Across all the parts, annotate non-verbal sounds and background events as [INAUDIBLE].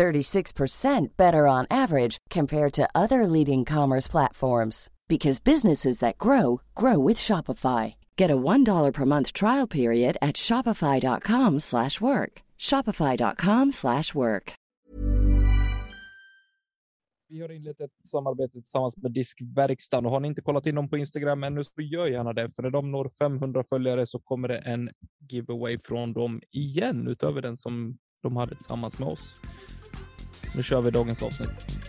36% better on average compared to other leading commerce platforms because businesses that grow grow with Shopify. Get a $1 per month trial period at shopify.com/work. shopify.com/work. Vi har inlett ett samarbete tillsammans med Diskverkstan och har ni inte kollat in dem på Instagram ännu så gör gärna det. För när de når 500 följare så kommer det en giveaway från dem igen utöver den som de hade tillsammans med oss. Nu kör vi dagens avsnitt.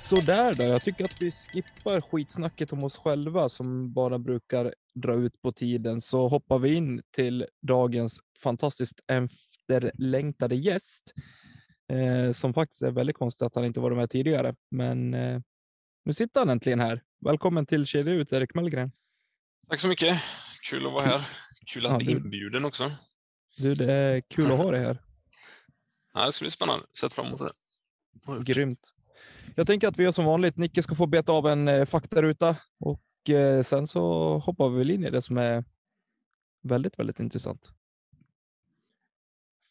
Sådär då. Jag tycker att vi skippar skitsnacket om oss själva som bara brukar dra ut på tiden så hoppar vi in till dagens fantastiskt efterlängtade gäst eh, som faktiskt är väldigt konstigt att han inte varit med tidigare. Men eh, nu sitter han äntligen här. Välkommen till Kedja ut, Erik Mellgren. Tack så mycket. Kul att vara här. Kul att Ja, bli inbjuden också. Du, det är kul att ha dig här. [LAUGHS] Ja, det ska bli spännande. Sett fram emot det. Grymt. Jag tänker att vi gör som vanligt. Nicke ska få beta av en eh, faktaruta och eh, sen så hoppar vi väl in i det som är väldigt, väldigt intressant.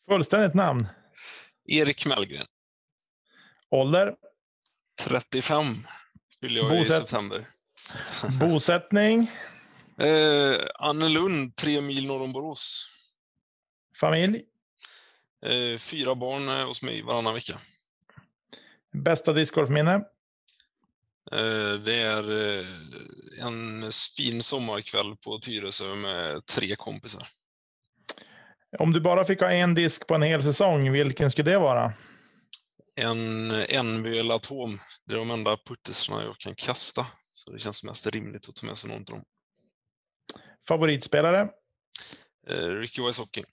Fullständigt namn. Erik Mellgren, Ålder. 35, fyller jag i Bosätt- september. [LAUGHS] Bosättning. Eh, Annelund, tre mil norr om Borås. Familj. Eh, fyra barn eh, hos mig varannan vecka. Bästa discgolfminne. Eh, det är eh, en fin sommarkväll på Tyresö med tre kompisar. Om du bara fick ha en disk på en hel säsong, vilken skulle det vara? En NVL Atom. Det är de enda puttisarna jag kan kasta. Så det känns mest rimligt att ta med sig någon av dem. Favoritspelare. Eh, Ricky Wysocki.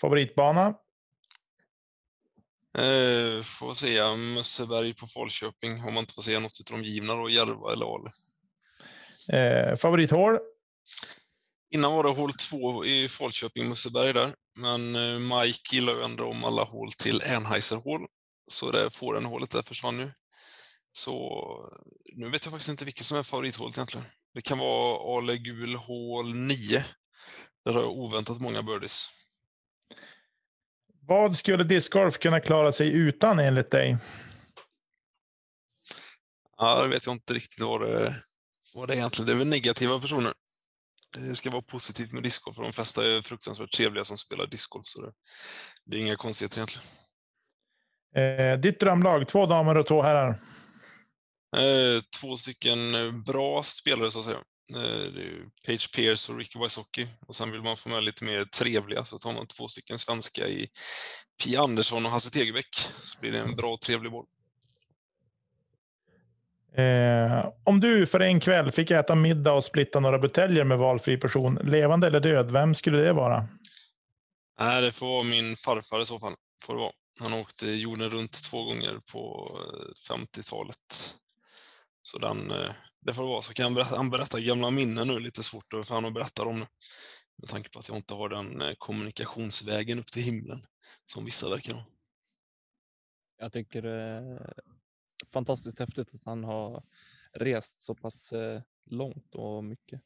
Favoritbana. Eh, får säga Mösseberg på Falköping om man inte får säga något av de givna då, Järva eller Ale. Eh, favorithål. Innan var det hål två i Falköping, Mösseberg där. Men eh, Mike gillar ju ändå om alla hål till Anheuser-hål. Så det fårenhålet där försvann ju. Så nu vet jag faktiskt inte vilket som är favorithålet egentligen. Det kan vara Ale Gul hål 9. Där har jag oväntat många birdies. Vad skulle discgolf kunna klara sig utan enligt dig? Ja, det vet jag inte riktigt vad det, vad det är egentligen. Det är väl negativa personer. Det ska vara positivt med discgolf, för de flesta är fruktansvärt trevliga som spelar discgolf. Så det, det är inga konstigheter egentligen. Eh, ditt drömlag, två damer och två herrar. Eh, två stycken eh, bra spelare så att säga. Eh, det är Page Pierce och Ricky Wysocki. Och sen vill man få med lite mer trevliga, så tar man två stycken svenska i Pia Andersson och Hasse Tegebäck. Så blir det en bra och trevlig boll. Eh, om du för en kväll fick äta middag och splitta några buteljer med valfri person, levande eller död, vem skulle det vara? Nej, det får vara min farfar i så fall. Får det vara. Han åkte jorden runt två gånger på eh, 50-talet. Så den, eh, det får det vara. Så kan han berätta, han berätta gamla minnen nu. Lite svårt för han att berätta dem nu. Med tanke på att jag inte har den eh, kommunikationsvägen upp till himlen som vissa verkar ha. Jag tycker fantastiskt häftigt att han har rest så pass eh, långt och mycket.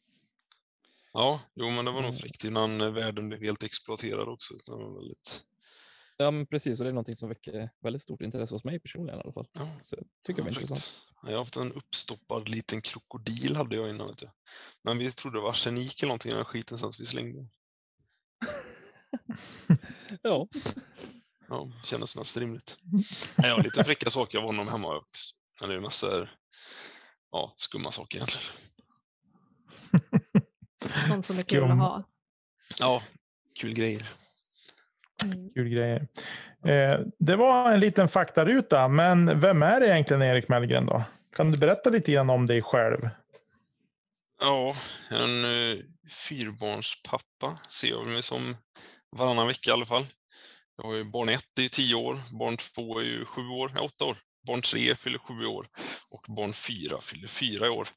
Ja, jo, men det var nog Mm. fräckt innan eh, världen blev helt exploaterad också. Var väldigt, Ja, men precis. Och det är någonting som väcker väldigt stort intresse hos mig personligen i alla fall. ja, Så jag tycker det var Ja, intressant. Jag har haft en uppstoppad liten krokodil hade jag innan. Vet jag. Men vi trodde det var arsenik eller någonting i den skiten sen så vi slängde. [LAUGHS] Ja, Ja, kändes mest rimligt. [LAUGHS] Jag har lite fräcka saker av honom hemma faktiskt. Men det är så här, ja, skumma saker egentligen. [LAUGHS] Sånt som är kul att ha. Ja, kul grejer. Mm. Kul grejer. Eh, det var en liten faktaruta, men vem är egentligen Erik Mellgren då? Kan du berätta lite grann om dig själv? Ja, en eh, fyrbarnspappa ser jag mig som varannan vecka i alla fall. Jag har ju barn ett är tio år, barn två är ju sju år, nej, åtta år. Barn tre fyller sju år och barn fyra fyller fyra i år.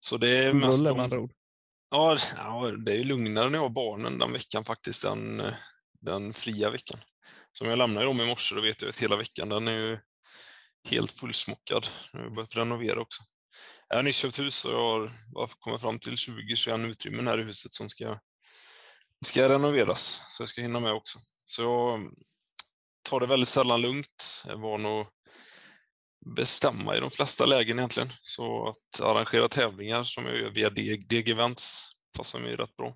Så det är mest rulle de ord. Ja, ja, det är lugnare när jag har barnen den veckan faktiskt, den, eh, den fria veckan. Som jag lämnar dem i morse, då vet jag att hela veckan den är ju helt fullsmockad. Nu har jag börjat renovera också. Jag har nyss köpt hus och jag har kommit fram till 20-21 utrymmen här i huset som ska, ska renoveras, så jag ska hinna med också. Så jag tar det väldigt sällan lugnt. Jag van att bestämma i de flesta lägen egentligen. Så att arrangera tävlingar som jag gör via DG Events passar mig rätt bra.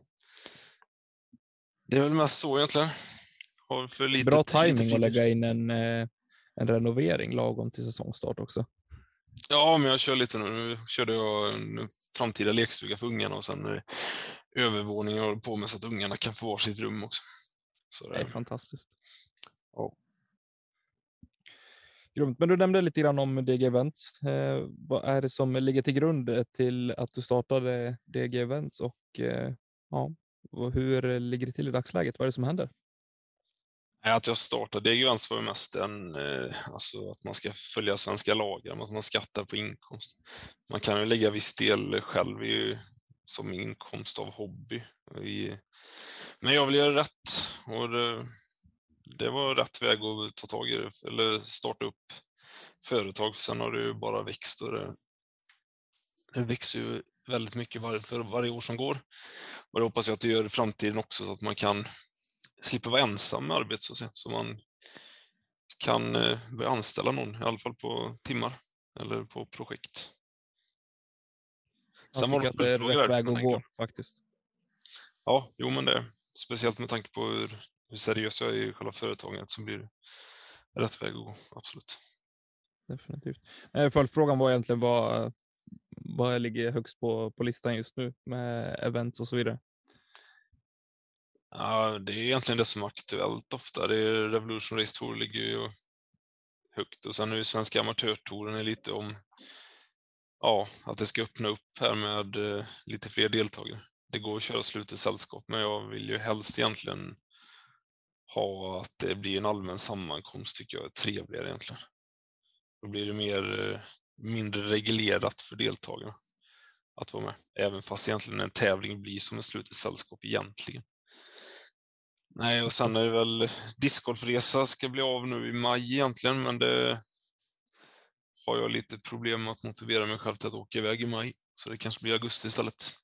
Det är väl mest så egentligen. Har för lite, Bra timing att lägga in en, eh, en renovering lagom till säsongstart också. Ja, men jag kör lite nu. Nu körde jag en framtida lekstuga för ungarna och sen är det övervåning jag håller på med så att ungarna kan få varsitt rum också. Så Det är fantastiskt. Ja. Grymt. Men du nämnde lite grann om DG Events. Eh, vad är det som ligger till grund eh, till att du startade DG Events och eh, ja, och hur ligger det till i dagsläget? Vad är det som händer? Nej, Att jag startade DGVents var ju mest en, eh, alltså att man ska följa svenska lagar, att man skattar på inkomst. Man kan ju lägga viss del själv i, som inkomst av hobby. I, men jag vill göra rätt och det, det var rätt väg att ta tag i det, eller starta upp företag, för sen har det ju bara växt och det, det växer ju väldigt mycket var, för varje år som går. Och det hoppas jag att det gör i framtiden också så att man kan slippa vara ensam med arbete så att säga. Så man kan eh, börja anställa någon, i alla fall på timmar eller på projekt. Jag Sen var tycker att det är rätt väg att gå faktiskt. Ja, jo men det. Speciellt med tanke på hur, hur seriös jag är i själva företaget så blir det rätt väg att gå, absolut. Definitivt. Eh, Följdfrågan var egentligen vad, vad ligger högst på, på listan just nu med events och så vidare. Ja, det är egentligen det som är aktuellt ofta. Det är Revolution Race Tour ligger ju högt och sen ju Svenska Amatörtouren är lite om ja, att det ska öppna upp här med eh, lite fler deltagare. Det går att köra slut i sällskap, men jag vill ju helst egentligen ha att det blir en allmän sammankomst tycker jag är trevligare egentligen. Då blir det mer, eh, mindre reglerat för deltagarna att vara med, även fast egentligen en tävling blir som ett slutet sällskap egentligen. Nej, och sen är det väl discgolfresa ska bli av nu i maj egentligen, men det har jag lite problem med att motivera mig själv till att åka iväg i maj, så det kanske blir augusti istället.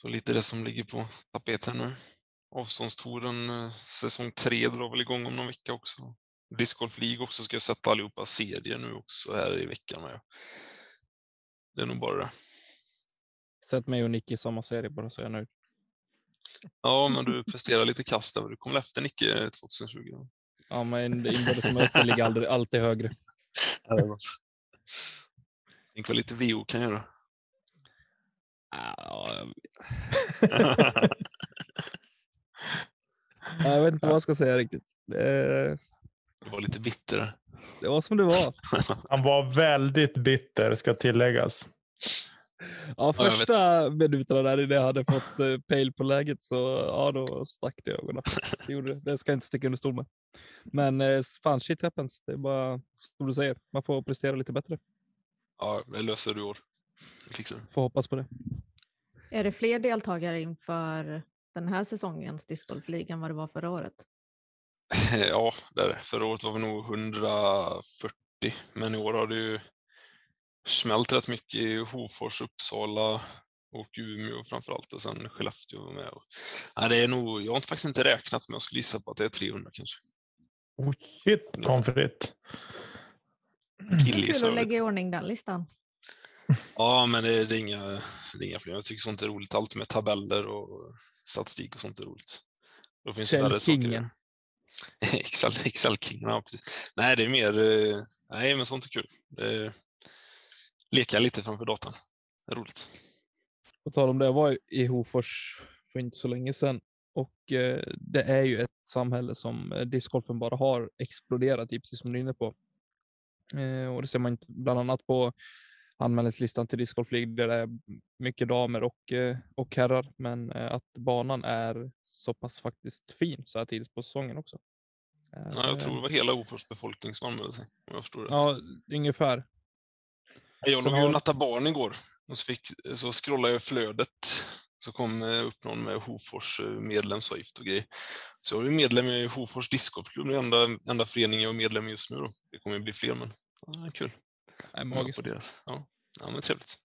Så lite det som ligger på tapeten nu. Avståndstouren eh, säsong tre drar väl igång om någon vecka också. Discgolf League också ska jag sätta allihopa serier nu också här i veckan med. Det är nog bara det. Sätt mig och Nicky i samma serie bara så är jag nöjd. Ja, men du presterar lite kast där. Du kom efter Nicke 2020. Ja, men inbördes möten ligger alltid högre. [LAUGHS] Tänk vad lite VO kan göra. Ja, jag vet inte vad jag ska säga riktigt. Det, Det var lite bitter det var som det var. [LAUGHS] Han var väldigt bitter, ska tilläggas. Ja, första minuterna där innan jag hade fått eh, pejl på läget så ja, då stack det i ögonen. Det, gjorde det. det ska jag inte sticka under stol med. Men eh, fan, shit happens. Det är bara som du säger, man får prestera lite bättre. Ja, det löser du i år. Det fixar. Får hoppas på det. Är det fler deltagare inför den här säsongens discgolfliga än vad det var förra året? [LAUGHS] Ja, där. förra året var vi nog 140, men i år har det ju smält rätt mycket i Hofors, Uppsala och Umeå framför allt och sen Skellefteå var med. Och, nej, det är nog, jag har inte- faktiskt inte räknat men jag skulle gissa på att det är 300 kanske. Oh, shit, pommes frites. Kul att jag lägga i ordning den listan. Ja, men det, det, är inga, det är inga fler. Jag tycker sånt är roligt. Allt med tabeller och statistik och sånt är roligt. Då finns det värre saker. Källkingen. [LAUGHS] Excel, Excel-king, ja, precis. Nej, det är mer, eh, nej men sånt är kul. Det är, leka lite framför datorn. Det är roligt. På tal om det, jag var i Hofors för inte så länge sedan och eh, det är ju ett samhälle som eh, discgolfen bara har exploderat i, precis som du är inne på. Eh, och det ser man inte bland annat på anmälningslistan till Disc League där det är mycket damer och, eh, och herrar. Men eh, att banan är så pass faktiskt fin så här tidigt på säsongen också. Ja, jag tror det var hela Hofors befolkning som anmälde sig, om jag förstår rätt. Ja, ungefär. Jag låg ju och nattade barn igår och så, fick, så scrollade jag flödet. Så kom eh, upp någon med Hofors eh, medlemsavgift och grejer. Så jag är medlem i Hofors discgolfklubb, den enda, enda föreningen jag är medlem i just nu. Då. Det kommer ju bli fler, men ja, kul. Det är magiskt. På deras. Ja. ja, men trevligt.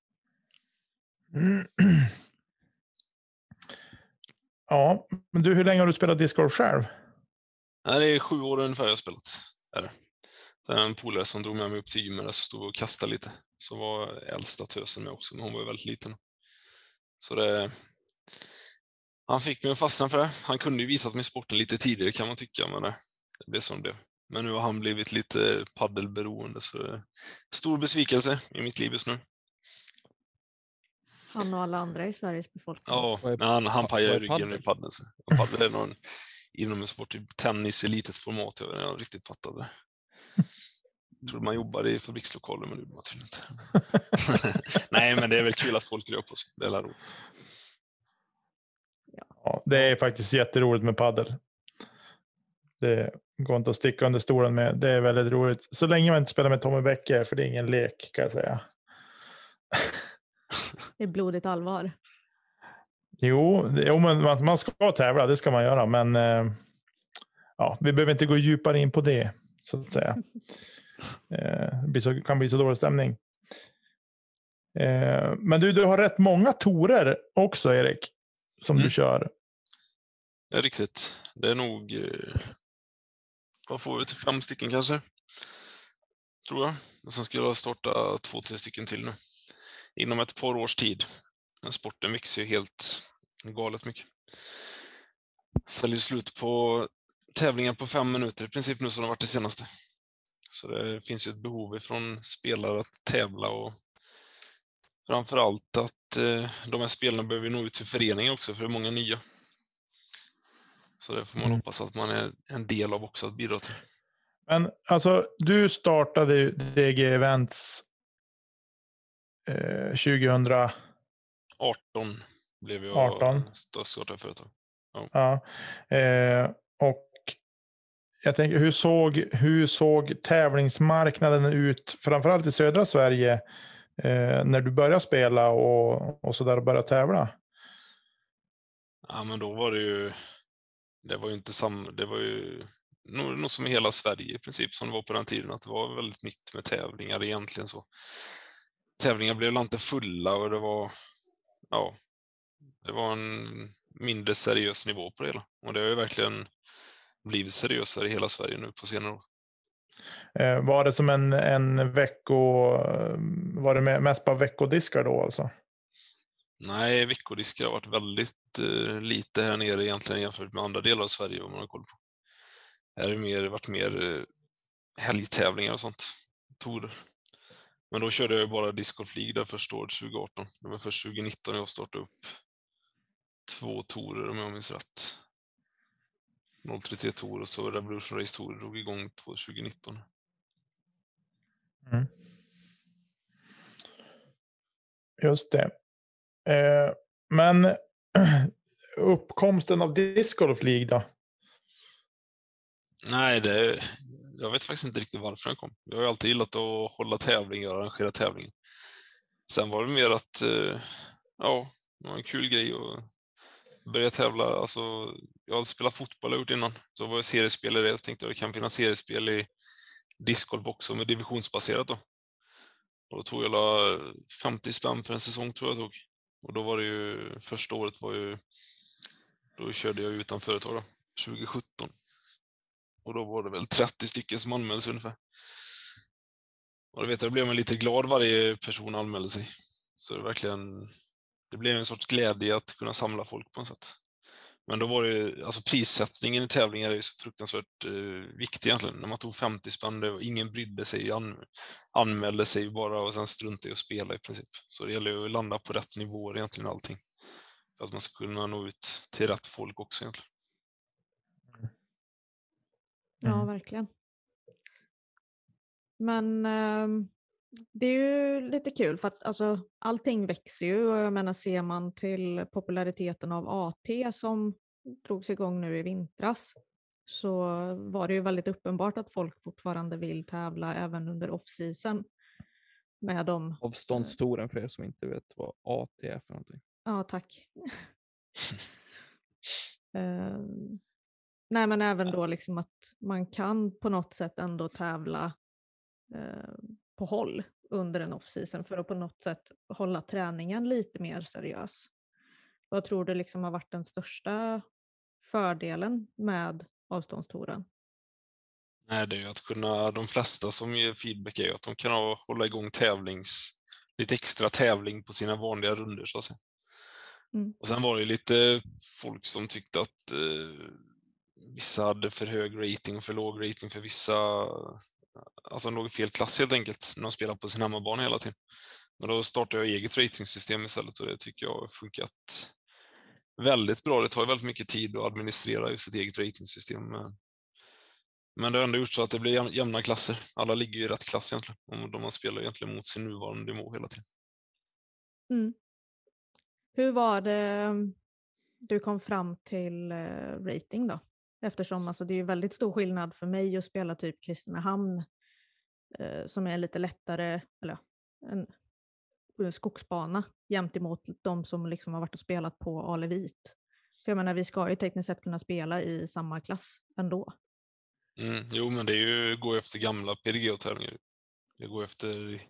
Mm. [CLEARS THROAT] Ja, men du, hur länge har du spelat discgolf själv? Nej, det är sju år ungefär jag har spelat. Är det. Det en polare som drog med mig upp till gymmet så stod vi och kastade lite. Så var äldsta tösen med också, men hon var ju väldigt liten. Så det... Han fick mig att fastna för det. Han kunde ju visat mig sporten lite tidigare kan man tycka, men det, det blev som det blev. Men nu har han blivit lite paddelberoende, så stor besvikelse i mitt liv just nu. Han och alla andra i Sveriges befolkning. Ja, men han, han pajar ryggen i paddeln. Paddel är någon inomhussport, typ tennis i litet format. Jag har riktigt fattat det. Jag trodde man jobbade i fabrikslokaler, men det gjorde man tydligen inte. [LAUGHS] Nej, men det är väl kul att folk rör på sig. Det är roligt. Ja, det är faktiskt jätteroligt med paddel. Det går inte att sticka under stolen med. Det är väldigt roligt. Så länge man inte spelar med Tommy Bäcke, för det är ingen lek kan jag säga. Det är blodigt allvar. Jo, jo men man, man ska tävla, det ska man göra. Men eh, ja, vi behöver inte gå djupare in på det, så att säga. [LAUGHS] Eh, det kan bli så dålig stämning. Eh, men du, du har rätt många torer också, Erik, som du Mm. kör. Det är riktigt. Det är nog... Vad får vi till typ fem stycken kanske? Tror jag. Och sen ska jag starta två, tre stycken till nu. Inom ett par års tid. Men sporten växer ju helt galet mycket. Säljer slut på tävlingar på fem minuter i princip nu som det varit det senaste. Så det finns ju ett behov ifrån spelare att tävla och framför allt att eh, de här spelarna behöver nå ut till föreningen också för det är många nya. Så det får man Mm. hoppas att man är en del av också att bidra till. Men alltså, du startade DG Events eh, 2000. 18 blev jag 18. startade företag. Ja. Eh, och jag tänker, hur såg, hur såg tävlingsmarknaden ut, framförallt i södra Sverige, eh, när du började spela och, och så där och började tävla? Ja, men då var det ju, det var ju inte samma, det var ju nog, nog som i hela Sverige i princip som det var på den tiden, att det var väldigt nytt med tävlingar egentligen så. Tävlingar blev inte fulla och det var, ja, det var en mindre seriös nivå på det hela. Och det har ju verkligen blivit seriösare i hela Sverige nu på senare år. Eh, var det som en, en vecko, var det me- mest bara veckodiskar då alltså? Nej, veckodiskar har varit väldigt Eh, lite här nere egentligen jämfört med andra delar av Sverige om man har koll på. Här har det varit mer eh, helgtävlingar och sånt. Torer. Men då körde jag ju bara discgolf League där första året, 2018. Det var först 2019 jag startade upp två torer om jag minns rätt. 033 Tour och så Revolution Race Tour drog igång 2019. Mm. Just det. Eh, men uppkomsten av discgolf League då? Nej, det, jag vet faktiskt inte riktigt varför den kom. Jag har ju alltid gillat att hålla tävlingar och arrangera tävlingar. Sen var det mer att, eh, ja, det var en kul grej att börja tävla. Alltså, jag hade spelat fotboll och gjort innan, så var jag seriespelare och tänkte att det kan finnas seriespel i discgolf också, med divisionsbaserat då. Och då tog jag la 50 spänn för en säsong tror jag tog. Och då var det ju, första året var ju, då körde jag utan företag då, 2017. Och då var det väl 30 stycken som anmälde sig ungefär. Och det vet jag, då blev man lite glad varje person anmälde sig. Så det verkligen, det blev en sorts glädje att kunna samla folk på något sätt. Men då var det ju, alltså prissättningen i tävlingar är ju så fruktansvärt eh, viktig egentligen. När man tog 50 spänn, var, ingen brydde sig, an, anmälde sig bara och sen struntade i att spela i princip. Så det gäller ju att landa på rätt nivåer egentligen allting. För att man ska kunna nå ut till rätt folk också egentligen. Ja, Mm. verkligen. Men ehm, det är ju lite kul för att alltså, allting växer ju och jag menar ser man till populariteten av AT som drogs igång nu i vintras så var det ju väldigt uppenbart att folk fortfarande vill tävla även under off-season. Med dem. Avståndstouren för er som inte vet vad AT är för någonting. Ja, tack. [LAUGHS] Ehm, nej, men även då liksom att man kan på något sätt ändå tävla eh, på håll under en off-season för att på något sätt hålla träningen lite mer seriös. Vad tror du liksom har varit den största fördelen med avståndstouren? Nej, det är ju att kunna, de flesta som ger feedback är ju att de kan hålla igång tävlings, lite extra tävling på sina vanliga runder så att säga. Mm. Och sen var det lite folk som tyckte att eh, vissa hade för hög rating och för låg rating för vissa. Alltså de låg i fel klass helt enkelt när de spelade på sin hemmabana hela tiden. Men då startade jag eget ratingsystem istället och det tycker jag har funkat väldigt bra. Det tar ju väldigt mycket tid att administrera just ett eget ratingsystem. Eh. Men det har ändå gjort så att det blir jämna klasser. Alla ligger i rätt klass egentligen. Och de spelar egentligen mot sin nuvarande nivå hela tiden. Mm. Hur var det eh, du kom fram till eh, rating då? Eftersom alltså, det är väldigt stor skillnad för mig att spela typ Kristinehamn uh, som är lite lättare, eller en, en skogsbana jämt emot de som liksom har varit och spelat på Alevit. För jag menar, vi ska ju tekniskt sett kunna spela i samma klass ändå. Mm, jo, men det är ju gå efter gamla PDG-tävlingar. Det går efter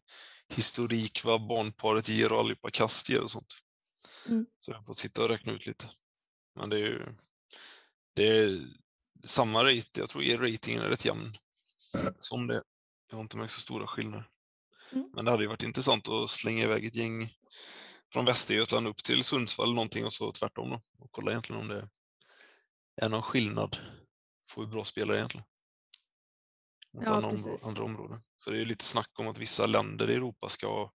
historik, vad barnparet ger och allihopa kast ger och sånt. Mm. Så jag får sitta och räkna ut lite. Men det är ju det är samma rate, jag tror ratingen är rätt jämn som det. Jag har inte märkt så stora skillnader. Mm. Men det hade ju varit intressant att slänga iväg ett gäng från Västergötland upp till Sundsvall eller någonting och så tvärtom då. Och kolla egentligen om det är någon skillnad. Får vi bra spelare egentligen? Mot Ja, andra, andra områden. För det är ju lite snack om att vissa länder i Europa ska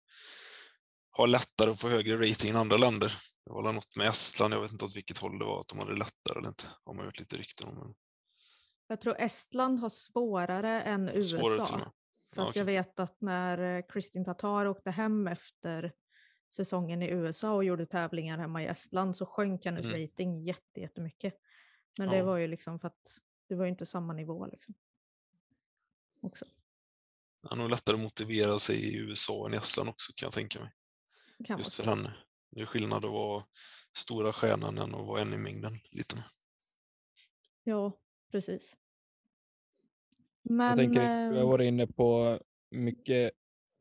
ha lättare att få högre rating än andra länder. Det var väl något med Estland, jag vet inte åt vilket håll det var, att de hade lättare eller inte. Har man hört lite rykten om. Jag tror Estland har svårare än USA. svårare till och med. För att jag vet att när eh, Kristin Tatar åkte hem efter säsongen i USA och gjorde tävlingar hemma i Estland så sjönk hennes Mm. rating jätte- jättemycket. Men det Ja. var ju liksom för att det var ju inte samma nivå liksom. Också. Det är nog lättare att motivera sig i USA än i Estland också kan jag tänka mig. Kan Just för henne. Det är skillnad att vara stora stjärnan än att vara en i mängden. Lite. Ja, precis. Jag Men tänker, vi har eh, varit inne på mycket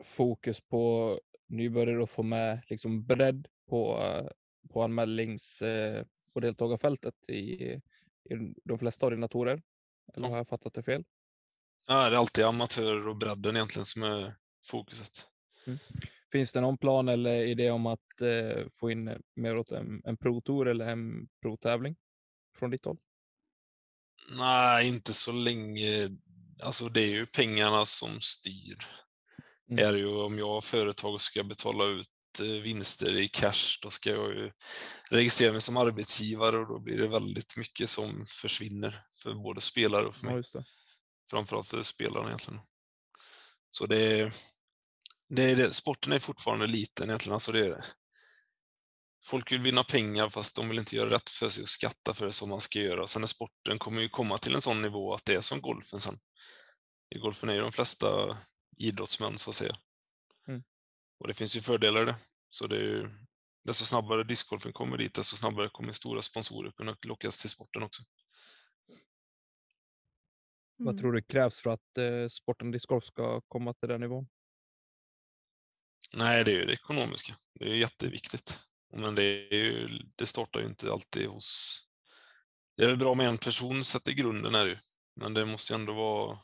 fokus på nybörjare och få med liksom bredd på, eh, på anmälnings eh, och deltagarfältet i, i de flesta ordinatorer. Eller Ja. har jag fattat det fel? Ja, det är alltid amatörer och bredden egentligen som är fokuset. Finns det någon plan eller idé om att eh, få in mer åt en, en pro-tour eller en pro-tävling från ditt håll? Nej, inte så länge. Alltså det är ju pengarna som styr. Mm. Är det ju om jag har företag och ska betala ut eh, vinster i cash, då ska jag ju registrera mig som arbetsgivare och då blir det väldigt mycket som försvinner för både spelare och för Ja, mig. det. Framförallt för spelarna egentligen. Så det är, det är det. Sporten är fortfarande liten egentligen. Alltså det folk vill vinna pengar fast de vill inte göra rätt för sig och skatta för det som man ska göra. Sen är sporten kommer ju komma till en sån nivå att det är som golfen sen. I golfen är ju de flesta idrottsmän så att säga. Mm. Och det finns ju fördelar i det. Så det är ju, desto snabbare discgolfen kommer dit, desto snabbare kommer stora sponsorer kunna lockas till sporten också. Vad mm. tror du krävs för att eh, sporten discgolf ska komma till den nivån? Nej, det är ju det ekonomiska. Det är jätteviktigt. Men det, är ju, det startar ju inte alltid hos... Det är väl bra med en person sätter grunden är det ju. Men det måste ju ändå vara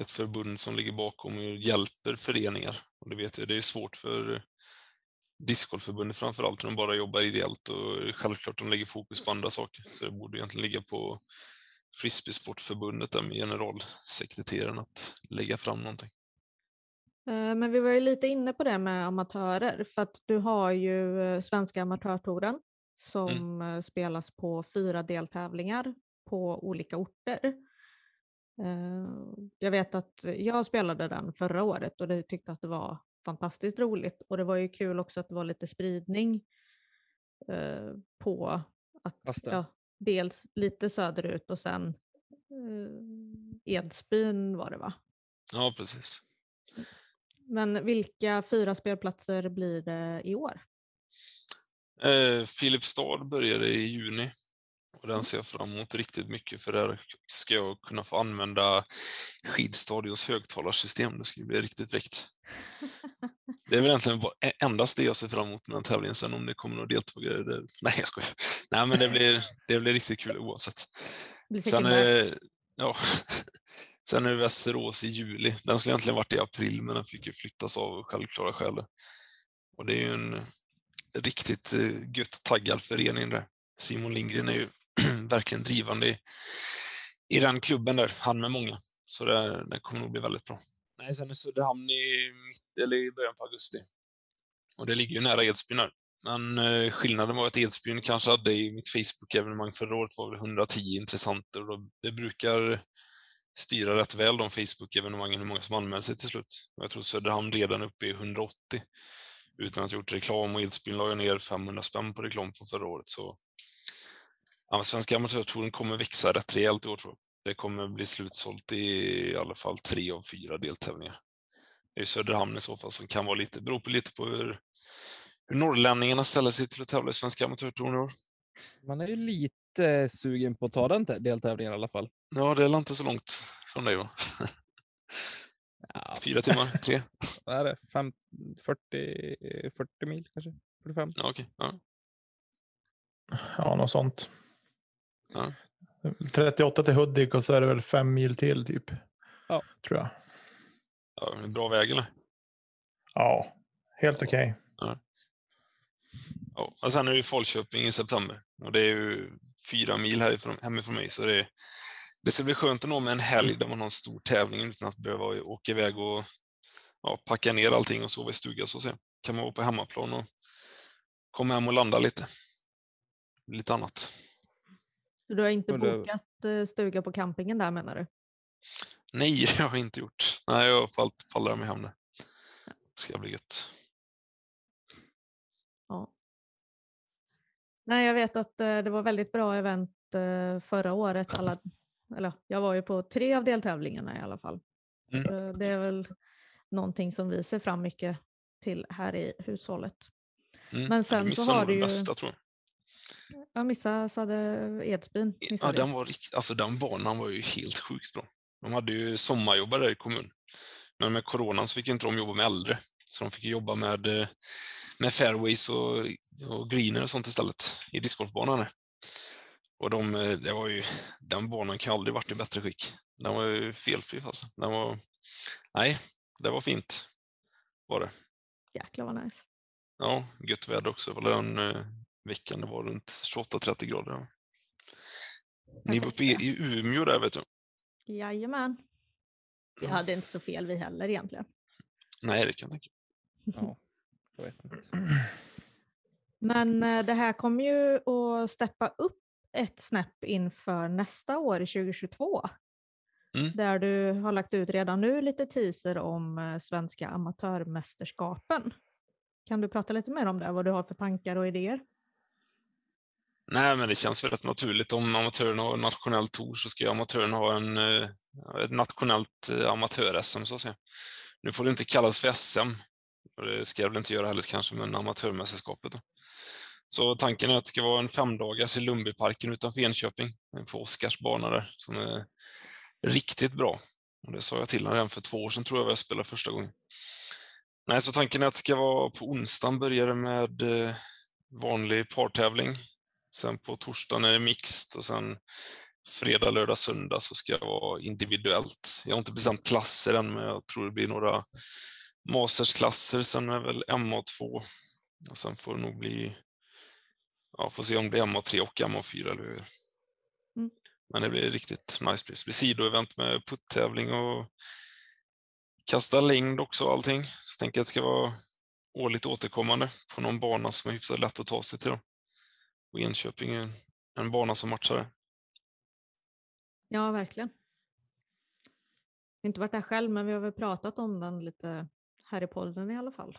ett förbund som ligger bakom och hjälper föreningar. Och det vet jag, det är svårt för discgolfförbundet framförallt, när de bara jobbar ideellt och självklart de lägger fokus på andra saker. Så det borde egentligen ligga på Frisbeesportförbundet där med generalsekreteraren att lägga fram någonting. Eh, Men vi var ju lite inne på det med amatörer för att du har ju eh, Svenska amatörtouren som eh, spelas på fyra deltävlingar på olika orter. Jag vet att jag spelade den förra året och det tyckte att det var fantastiskt roligt. Och det var ju kul också att det var lite spridning på att ja, dels lite söderut och sen Edsbyn var det va? Ja, precis. Men vilka fyra spelplatser blir det i år? Eh, Filipstad började i juni och den ser jag fram emot riktigt mycket för där ska jag kunna få använda Skidstadios högtalarsystem. Det ska bli riktigt fräckt. [LAUGHS] Det är väl egentligen e- endast det jag ser fram emot med den tävlingen. Sen om det kommer några deltagare, det... nej jag skojar. Nej men det blir, det blir riktigt kul oavsett. Det blir Sen det- ja, [LAUGHS] sen är det Västerås i juli. Den skulle egentligen varit i april, men den fick ju flyttas av självklara skäl. Och det är ju en riktigt eh, gött taggad förening där. Simon Lindgren är ju [CLEARS THROAT] verkligen drivande i, i den klubben där, han med många. Så det, det kommer nog bli väldigt bra. Nej, sen är Söderhamn i, mitt, eller i början på augusti. Och det ligger ju nära Edsbyn här. Men eh, skillnaden var att Edsbyn kanske hade i mitt Facebook-evenemang förra året var väl 110 intressenter och då, det brukar styra rätt väl de Facebook-evenemangen hur många som anmäler sig till slut. Jag tror Söderhamn redan är uppe i 180 utan att gjort reklam och Edsbyn la ner 500 spänn på reklam från förra året. Så ja, Svenska amatörtouren kommer växa rätt rejält i år tror jag. Det kommer bli slutsålt i, i alla fall tre av fyra deltävlingar. Det är Söderhamn i så fall som kan vara lite, beror på lite på hur, hur norrlänningarna ställer sig till att tävla i Svenska amatörtouren i år. Man är ju lite sugen på att ta den tä- deltävlingen i alla fall. Ja, det är inte så långt från dig va? Ja, Fyra timmar? [LAUGHS] Tre? vad är det? Fem, 40, 40 mil kanske? 45? Ja, okej. Ja. Ja, något sånt. Ja. 38 till Hudik och så är det väl fem mil till typ. Ja. Tror jag. Ja, det är bra väg eller? Ja, helt okej. Ja. Och sen är det ju Falköping i september och det är ju fyra mil härifrån, hemifrån mig så det, det ska bli skönt att nå med en helg där man har en stor tävling utan att behöva åka iväg och ja, packa ner allting och sova i stuga så att säga. Kan man vara på hemmaplan och komma hem och landa lite. Lite annat. Du har inte bokat eh, stuga på campingen där menar du? Nej, [LAUGHS] det har jag inte gjort. Nej, jag har fallit, faller mig hem där. Det ska bli gött. Nej, jag vet att eh, det var väldigt bra event eh, förra året. Alla, eller, jag var ju på tre av deltävlingarna i alla fall. Mm. Så det är väl någonting som vi ser fram mycket till här i hushållet. Mm. Men sen så har du ju- bästa tror jag. Jag missade hade Edsbyn. Ja, den var rikt... alltså den banan var ju helt sjukt bra. De hade ju sommarjobbare där i kommun. Men med coronan så fick inte de jobba med äldre. Så de fick jobba med, eh, med fairways och, och greener och sånt istället i discgolfbanan. Och de, eh, det var ju, den banan kan aldrig varit i bättre skick. Den var ju felfri alltså. Den var, nej, det var fint. Var det. Jäklar vad nice. Ja, gött väder också. Det var den eh, veckan det var runt 28-30 grader. Ja. Ni var uppe i, i Umeå där vet du. Jajamän. Vi hade inte så fel vi heller egentligen. Nej, det kan jag tänka [LAUGHS] Ja. Men eh, det här kommer ju att steppa upp ett snäpp inför nästa år, 2022. Mm. Där du har lagt ut redan nu lite teaser om eh, svenska amatörmästerskapen. Kan du prata lite mer om det, vad du har för tankar och idéer? Nej, men det känns väl rätt naturligt. Om amatörerna har en nationell tour så ska ju amatörerna ha en, eh, ett nationellt amatör-SM så att säga. Nu får det inte kallas för SM. Och det ska jag väl inte göra heller kanske, men amatörmästerskapet. Då. Så tanken är att det ska vara en femdagars i Lundbyparken utanför Enköping, på Oskars bana där, som är riktigt bra. Och det sa jag till honom redan för två år sedan tror jag jag spelade första gången. Nej, så tanken är att det ska vara på onsdagen börjar det med eh, vanlig partävling. Sen på torsdagen är det mixed och sen fredag, lördag, söndag så ska det vara individuellt. Jag har inte bestämt klasser än, men jag tror det blir några mastersklasser. Sen är väl MA2 och sen får det nog bli, ja, får se om det blir MA3 och MA4 eller hur. Mm. Men det blir riktigt nice. Det blir sidoevent med puttävling och kasta längd också och allting. Så jag tänker att det ska vara årligt återkommande på någon bana som är hyfsat lätt att ta sig till. Då. Och Enköping är en bana som matchar det. Ja, verkligen. inte varit där själv, men vi har väl pratat om den lite här i podden i alla fall.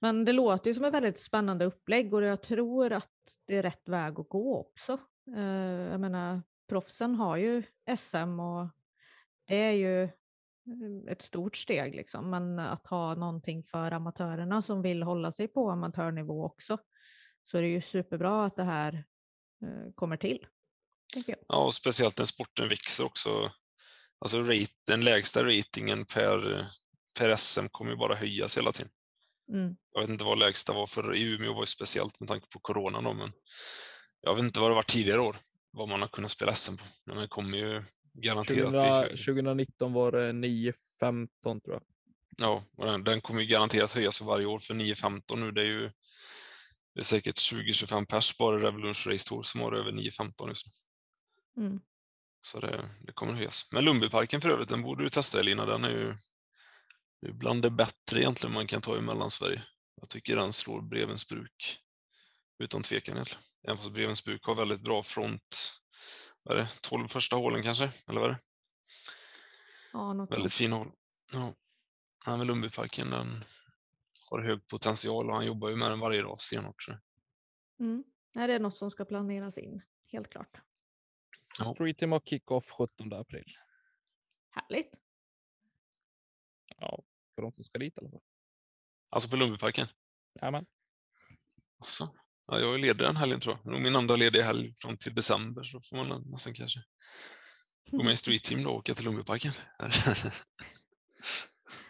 Men det låter ju som ett väldigt spännande upplägg och jag tror att det är rätt väg att gå också. Eh, jag menar, proffsen har ju SM och det är ju eh, ett stort steg liksom, men att ha någonting för amatörerna som vill hålla sig på amatörnivå också, så är det ju superbra att det här eh, kommer till. Ja, och speciellt när sporten växer också. Alltså rate, den lägsta ratingen per, per SM kommer ju bara höjas hela tiden. Mm. Jag vet inte vad lägsta var för i Umeå var ju speciellt med tanke på corona då, men jag vet inte vad det var tidigare år, vad man har kunnat spela SM på. Men det kommer ju garanterat 20, 2019 var det 9-15 tror jag. Ja, och den, den kommer ju garanterat höjas varje år för 9-15 nu. Det är ju det är säkert 20-25 pers bara i Revolution Race Tour som har över 9-15 just nu. Mm. Så det, det kommer höjas. Men Lundbyparken för övrigt, den borde du testa Elina. Den är ju det är bland det bättre egentligen man kan ta i Mellansverige. Jag tycker den slår Brevens bruk utan tvekan egentligen. Även fast Brevens bruk har väldigt bra front, vad är det, 12 första hålen kanske, eller vad är det? Ja, väldigt fin hål. Ja. Han med Lundbyparken, den har hög potential och han jobbar ju med den varje dag stenhårt. Mm. Nej, det är något som ska planeras in, helt klart. Ja. Street Team har kick-off 17 april. Härligt. Ja, för de som ska dit i alla fall. Alltså på Lundbyparken? Jajamän. Alltså, ja, jag är ledig den helgen tror jag. Min andra lediga helg fram till december så får man nästan kanske gå med i Street Team då och åka till Lundbyparken.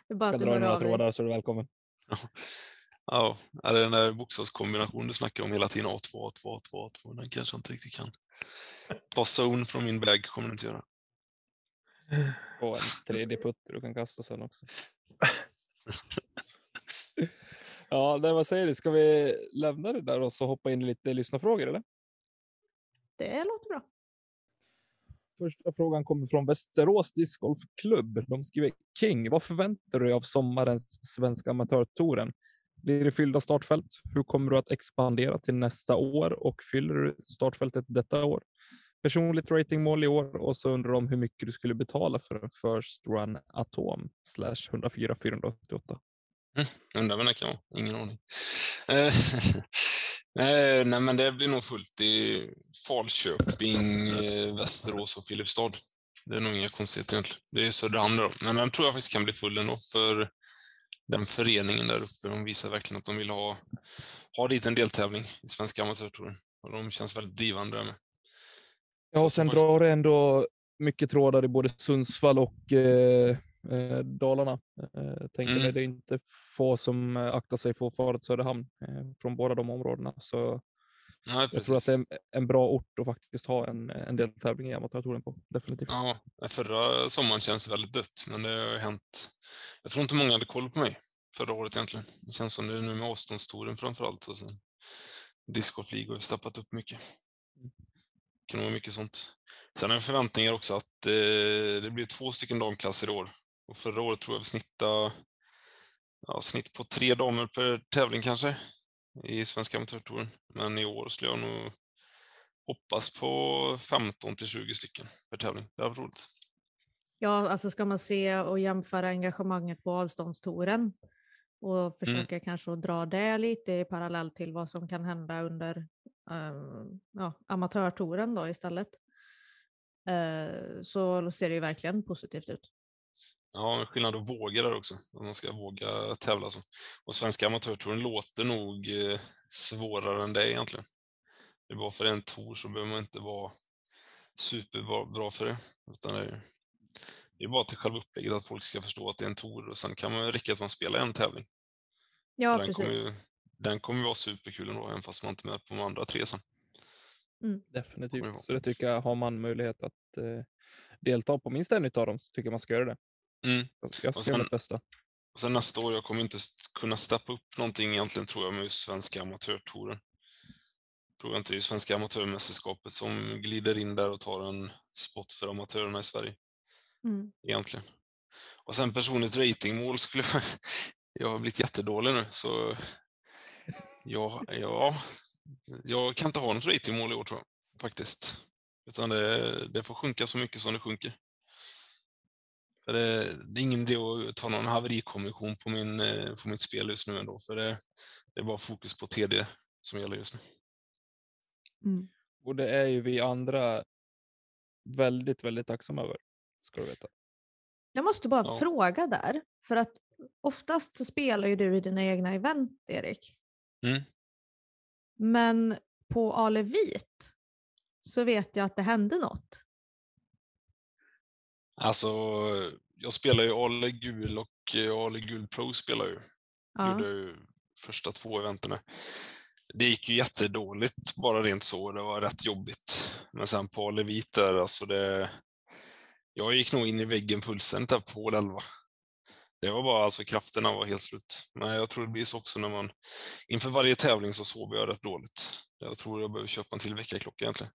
Det är bara ska dra några trådar så är du välkommen. Ja, ja den där bokstavskombinationen du snackar om hela tiden, A2, A2, A2, A2, den kanske inte riktigt kan. Ta zone från min bag kommer du inte göra. Och en tredje putter du kan kasta sen också. ja, det, vad säger du? Ska vi lämna det där och så hoppa in i lite lyssnarfrågor eller? Det låter bra. Första frågan kommer från Västerås discgolfklubb. De skriver King, vad förväntar du dig av sommarens svenska amatörtouren? Blir det fyllda startfält? Hur kommer du att expandera till nästa år och fyller du startfältet detta år? Personligt ratingmål i år och så undrar de hur mycket du skulle betala för en First Run Atom slash 104 488. Mm, undrar vem det kan vara. Ingen aning. Eh, nej, [LAUGHS] eh, nej, men det blir nog fullt i Falköping, eh, Västerås och Filipstad. Det är nog inga konstigheter egentligen. Det är Söderhamn då. Men den tror jag faktiskt kan bli full ändå, för den föreningen där uppe, de visar verkligen att de vill ha, ha dit en deltävling i Svenska Amatörtouren. Och de känns väldigt drivande där med. Ja, och sen drar det ändå mycket trådar i både Sundsvall och eh, eh Dalarna. Eh, tänker mm. Det är inte få som eh, aktar sig för att fara till Söderhamn eh, från båda de områdena. Så Nej, jag tror att det är en, en, bra ort att faktiskt ha en, en del tävling i amatörtouren på. Definitivt. Ja, förra sommaren känns väldigt dött, men det har hänt. Jag tror inte många hade koll på mig förra året egentligen. Det känns som det är nu med avståndstouren framför allt. Och sen discgolfliga har steppat upp mycket kan vara mycket sånt. Sen är det förväntningar också att eh, det blir två stycken damklasser i år. Och förra året tror jag vi snittade ja, snitt på tre damer per tävling kanske i Svenska Amatörtouren. Men i år skulle jag nog hoppas på 15 till 20 stycken per tävling. Det var roligt. Ja, alltså ska man se och jämföra engagemanget på avståndstouren och mm. försöka mm. kanske dra det lite i parallell till vad som kan hända under um, ja, amatörtouren då istället. Uh, så ser det ju verkligen positivt ut. Ja, skillnad att våga där också. Om man ska våga tävla så. Och svenska amatörtouren låter nog eh, svårare än det egentligen. Det är bara för en tour så behöver man inte vara superbra för det. Utan det är, det är bara till själva upplägget att folk ska förstå att det är en tour och sen kan man räcka att man spelar en tävling. Ja, den precis. Kommer, den kommer vara superkul ändå, även fast man inte är med på de andra tre sen. Mm. Definitivt. Så det tycker jag, har man möjlighet att eh, delta på minst en av dem så tycker jag man ska göra det. Mm. Jag ska och sen, göra bästa. Och sen nästa år, jag kommer inte kunna steppa upp någonting egentligen tror jag med svenska amatörtouren. Tror jag inte det är svenska amatörmästerskapet som glider in där och tar en spot för amatörerna i Sverige. Mm. Egentligen. Och sen personligt ratingmål skulle [LAUGHS] jag... Jag har blivit jättedålig nu så Ja, ja, jag kan inte ha något ratingmål i år tror jag, faktiskt. Utan det, det får sjunka så mycket som det sjunker. För det, det är ingen idé att ta någon haverikommission på, min, eh, på mitt spel just nu ändå, för det, det är bara fokus på TD som gäller just nu. Mm. Och det är ju vi andra väldigt, väldigt tacksamma över. Ska du veta. Jag måste bara Ja. fråga där, för att oftast så spelar ju du i dina egna event, Erik. Mm. Men på Ale Vit så vet jag att det hände något. Alltså, jag spelar ju Ale Gul och eh, Ale Gul Pro spelar ju. Ja. Gjorde ju första två eventen. Det gick ju jättedåligt bara rent så. Det var rätt jobbigt. Men sen på Ale Vit där, alltså det... Jag gick nog in i väggen fullständigt där på hål 11. Det var bara alltså krafterna var helt slut. Men jag tror det blir så också när man inför varje tävling så sover jag rätt dåligt. Jag tror jag behöver köpa en till väckarklocka egentligen.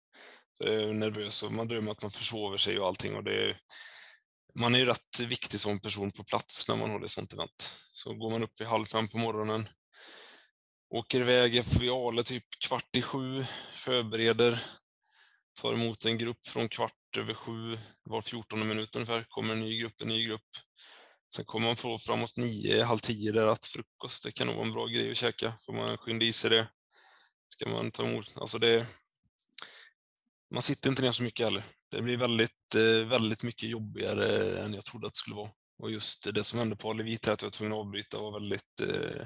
För jag är nervös och man drömmer att man försover sig och allting och det är, man är ju rätt viktig som person på plats när man håller sånt event. Så går man upp vid halv fem på morgonen, åker iväg vid Ale typ kvart i sju, förbereder, tar emot en grupp från kvart över sju, var 14 minut ungefär, kommer en ny grupp, en ny grupp. Sen kommer man få framåt nio, halv tio där att frukost, det kan nog vara en bra grej att käka, får man skynda i sig det. Ska man ta emot, alltså det, man sitter inte ner så mycket heller. Det blir väldigt, eh, väldigt mycket jobbigare än jag trodde att det skulle vara. Och just det som hände på Alevit här, att jag var tvungen att avbryta, var väldigt... Eh,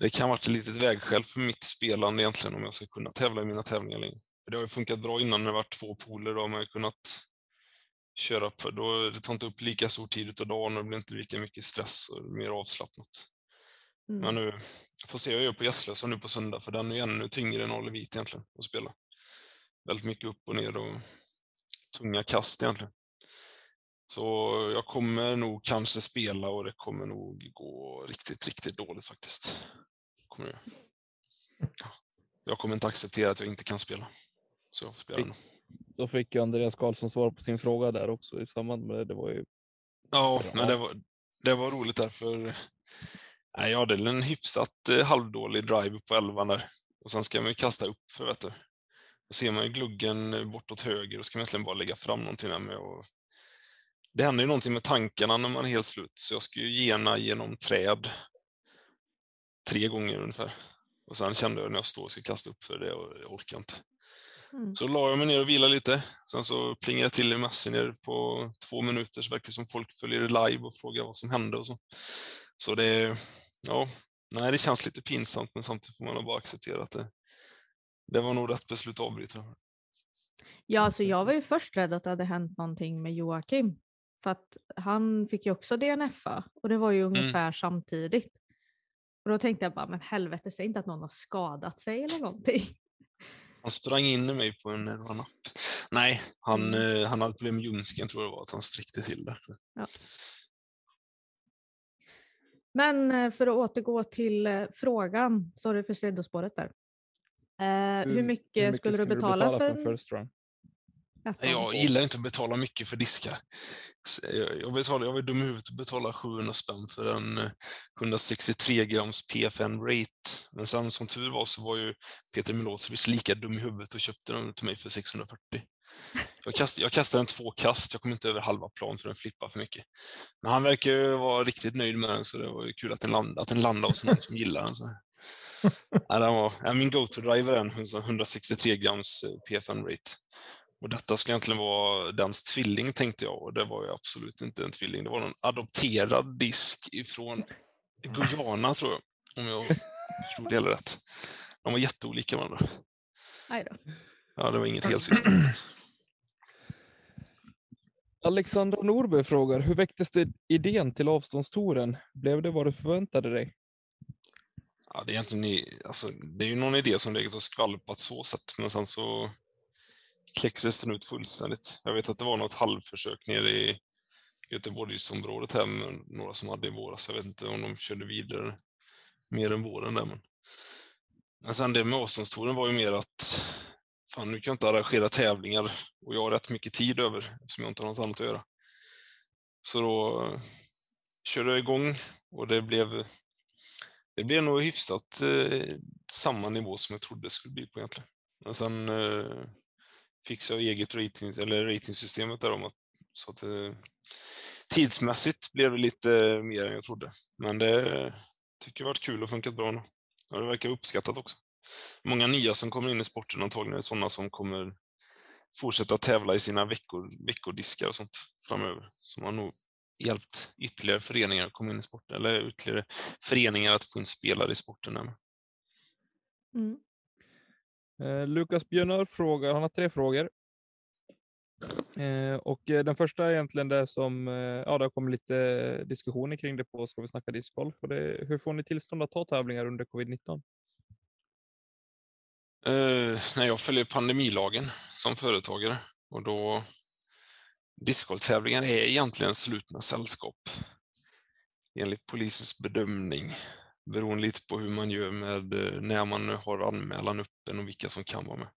det kan ha varit ett litet vägskäl för mitt spelande egentligen, om jag ska kunna tävla i mina tävlingar längre. Det har ju funkat bra innan när det varit två poler, då har man ju kunnat köra på, då det tar inte upp lika stor tid utav dagen och det blir inte lika mycket stress och mer avslappnat. Mm. Men nu, jag får se hur jag gör på Gästlösa nu på söndag, för den är ju ännu tyngre än Alevit egentligen att spela. Väldigt mycket upp och ner och tunga kast egentligen. Så jag kommer nog kanske spela och det kommer nog gå riktigt, riktigt dåligt faktiskt. Kommer det. Ja. Jag kommer inte acceptera att jag inte kan spela. Så jag får spela ändå. Då fick ju Andreas Karlsson svar på sin fråga där också i samband med det. Det var ju Ja, men det var, det var roligt därför. Nej, jag hade en hyfsat eh, halvdålig drive på elvan där. Och sen ska man ju kasta upp för vet du. Då ser man ju gluggen eh, bortåt höger och ska man egentligen bara lägga fram någonting där med. Och det händer ju någonting med tankarna när man är helt slut. Så jag ska ju gena genom träd tre gånger ungefär. Och sen kände jag när jag står och ska kasta upp för det och jag orkar inte. Mm. Så la jag mig ner och vilade lite. Sen så plingade jag till i Messenger på två minuter, så verkar det som folk följer det live och frågar vad som hände och så. Så det, ja, nej det känns lite pinsamt, men samtidigt får man bara acceptera att det, det var nog rätt beslut att avbryta. Ja, alltså jag var ju först rädd att det hade hänt någonting med Joakim. För att han fick ju också DNFa och det var ju ungefär samtidigt. Och då tänkte jag bara, men helvete, säg inte att någon har skadat sig eller någonting. Han sprang in i mig på en run-up. Nej, han, Mm. eh, han hade problem med ljumsken tror jag det var, att han sträckte till det. Men eh, för att återgå till eh, frågan, sorry för sidospåret där. Eh, hur, mycket skulle du betala, för en first run? F1? Nej, Jag gillar inte att betala mycket för diskar. Så Jag, betalar, jag var dum i huvudet att betala 700 spänn för en eh, 163 grams PFN rate. Men sen som tur var så var ju Peter Milosevic lika dum i huvudet och köpte den till mig för 640. Jag kastade, jag kastade den två kast, jag kom inte över halva plan för den flippade för mycket. Men han verkar ju vara riktigt nöjd med den så det var ju kul att den, land, att den landade hos någon som gillar den. Så. [LAUGHS] Ja, den var, ja, min go-to-driver är en 163 grams eh, PFN rate. Och detta skulle egentligen vara dens tvilling tänkte jag och det var ju absolut inte en tvilling. Det var någon adopterad disk ifrån Guyana tror jag, om jag förstod det hela rätt. De var jätteolika varandra. Aj då. Ja, det var inget helsyskon. Alexandra Norberg frågar, hur väcktes det idén till avståndstouren? Blev det vad du förväntade dig? Ja, det, är egentligen, alltså, det är ju någon idé som legat och skvalpat så sett, men sen så kläcktes den ut fullständigt. Jag vet att det var något halvförsök nere i Göteborgsområdet här med några som hade i våras. Jag vet inte om de körde vidare mer än våren där. Men, men sen det med avståndstouren var ju mer att fan, nu kan jag inte arrangera tävlingar och jag har rätt mycket tid över eftersom jag inte har något annat att göra. Så då eh, körde jag igång och det blev det blev nog hyfsat eh, samma nivå som jag trodde det skulle bli på egentligen. Men sen eh, fixa eget ratings, eller ratingsystemet där om att, så att eh, tidsmässigt blev det lite eh, mer än jag trodde. Men det tycker jag varit kul och funkat bra nu. Och det verkar uppskattat också. Många nya som kommer in i sporten antagligen är sådana som kommer fortsätta tävla i sina veckor, veckodiskar och sånt framöver. Som har nog hjälpt ytterligare föreningar att komma in i sporten, eller ytterligare föreningar att få in spelare i sporten. Mm. Eh, Lukas Björnör frågar, han har tre frågor. Eh, och eh, den första är egentligen det som, eh, ja det har kommit lite diskussioner kring det på Ska vi snacka discgolf. Och det, hur får ni tillstånd att ta tävlingar under covid-19? Eh, när jag följer pandemilagen som företagare och då discgolftävlingar är egentligen slutna sällskap enligt polisens bedömning beroende lite på hur man gör med eh, när man har anmälan öppen och vilka som kan vara med.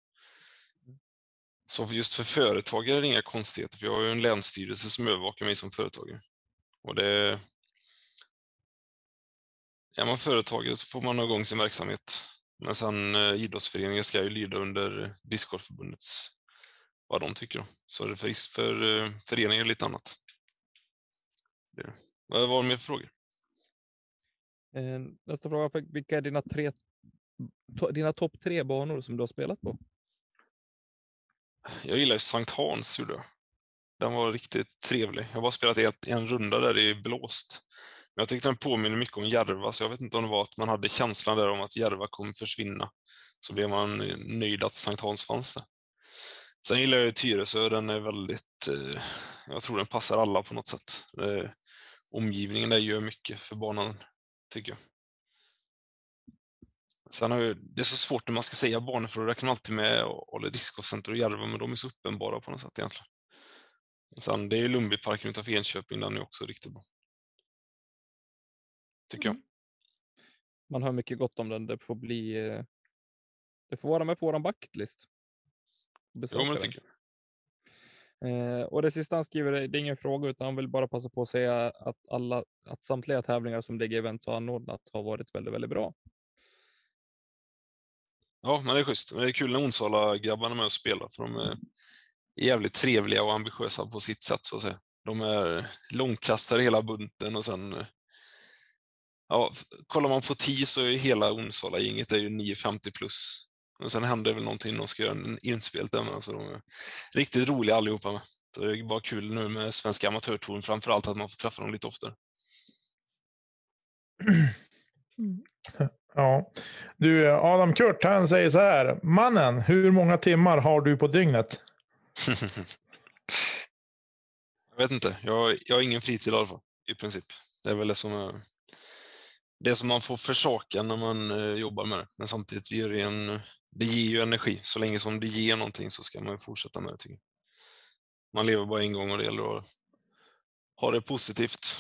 Så just för företagare är det inga konstigheter, för jag har ju en länsstyrelse som övervakar mig som företagare. Och det... Är man företagare så får man ha igång sin verksamhet. Men sen eh, idrottsföreningen ska ju lyda under Discgolfförbundets, vad de tycker. Då. Så är det för, för eh, föreningen lite annat. Det. Vad var det mer för frågor? Eh, nästa fråga, vilka är dina, tre, to, dina topp tre banor som du har spelat på? Jag gillar ju Sankt Hans, gjorde jag. Den var riktigt trevlig. Jag har bara spelat en, en runda där i blåst. Men jag tyckte den påminner mycket om Järva, så jag vet inte om det var att man hade känslan där om att Järva kommer försvinna. Så blev man eh, nöjd att Sankt Hans fanns där. Sen gillar jag Tyresö, den är väldigt, eh, jag tror den passar alla på något sätt. Eh, omgivningen där gör mycket för banan, tycker jag. Sen har jag, det är så svårt när man ska säga banor för då räknar man alltid med Olle Discgolfcenter och Järva, men de är så uppenbara på något sätt egentligen. Sen det är Lundbyparken utanför Enköping, den är också riktigt bra. Tycker mm. jag. Man hör mycket gott om den. Det får bli. Eh, det får vara med på våran bucketlist. Jo, men det tycker jag. Eh, och det sista han skriver, det är ingen fråga, utan han vill bara passa på att säga att alla, att samtliga tävlingar som DG Events har anordnat har varit väldigt, väldigt bra. Ja, men det är schysst. Det är kul när Onsala-grabbarna är med och spelar, för de är jävligt trevliga och ambitiösa på sitt sätt, så att säga. De är långkastare hela bunten och sen Ja, kollar man på 10 så är hela Onsala-gänget 950 plus. Men sen händer väl någonting, de ska göra en inspel där med, så de är riktigt roliga allihopa med. Så det är bara kul nu med Svenska Amatörtouren, framförallt att man får träffa dem lite oftare. Mm. Ja. Du, Adam Kurt, han säger så här. Mannen, hur många timmar har du på dygnet? [LAUGHS] jag vet inte. Jag, jag har ingen fritid i alla fall, i princip. Det är väl det som det som man får försaka när man eh, jobbar med det. Men samtidigt, ger det, en, det ger ju energi. Så länge som det ger någonting så ska man fortsätta med det. Tycker jag. Man lever bara en gång och det gäller att ha det positivt.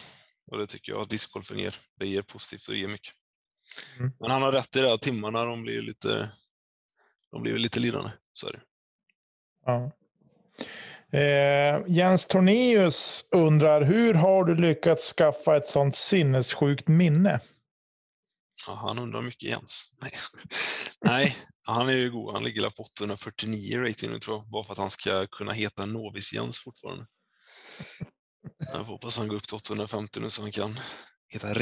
Och det tycker jag att discgolfen ger. Det ger positivt och det ger mycket. Mm. Men han har rätt i det att timmarna de blir lite, de blir lite lidande. Så är det. Ja. Eh, Jens Tornéus undrar, hur har du lyckats skaffa ett sånt sinnessjukt minne? Ja, han undrar mycket Jens. Nej, Nej han är ju god. Han ligger på 849 rating nu tror jag, bara för att han ska kunna heta Novis Jens fortfarande. Jag hoppas han går upp till 850 nu så han kan heta